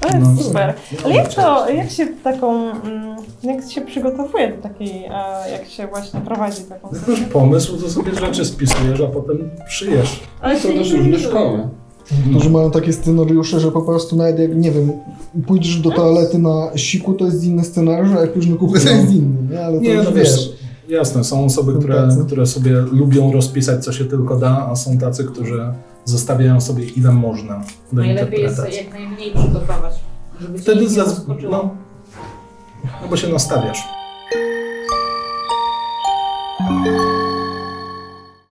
Speaker 2: Zobaczyłem.
Speaker 4: Ale
Speaker 1: No.
Speaker 4: super. Ale jak to, jak się taką, mm, jak się przygotowuje do takiej, e, jak się właśnie prowadzi taką
Speaker 1: Jak masz pomysł, to sobie rzeczy spisujesz, a potem przyjesz.
Speaker 4: Ale
Speaker 3: To też różne szkoły.
Speaker 2: Którzy mają takie scenariusze, że po prostu nawet jak, nie wiem, pójdziesz do toalety na siku, to jest inny scenariusz, a jak pójdziesz na kuchnię, to jest inny, nie? Ale to
Speaker 1: Nie,
Speaker 2: już
Speaker 1: no wiesz, jasne, są osoby, które, które sobie lubią rozpisać, co się tylko da, a są tacy, którzy zostawiają sobie ile można do
Speaker 5: Najlepiej jest jak najmniej przygotować, żeby cię
Speaker 1: Wtedy
Speaker 5: nie
Speaker 1: zaz... no, no bo się nastawiasz.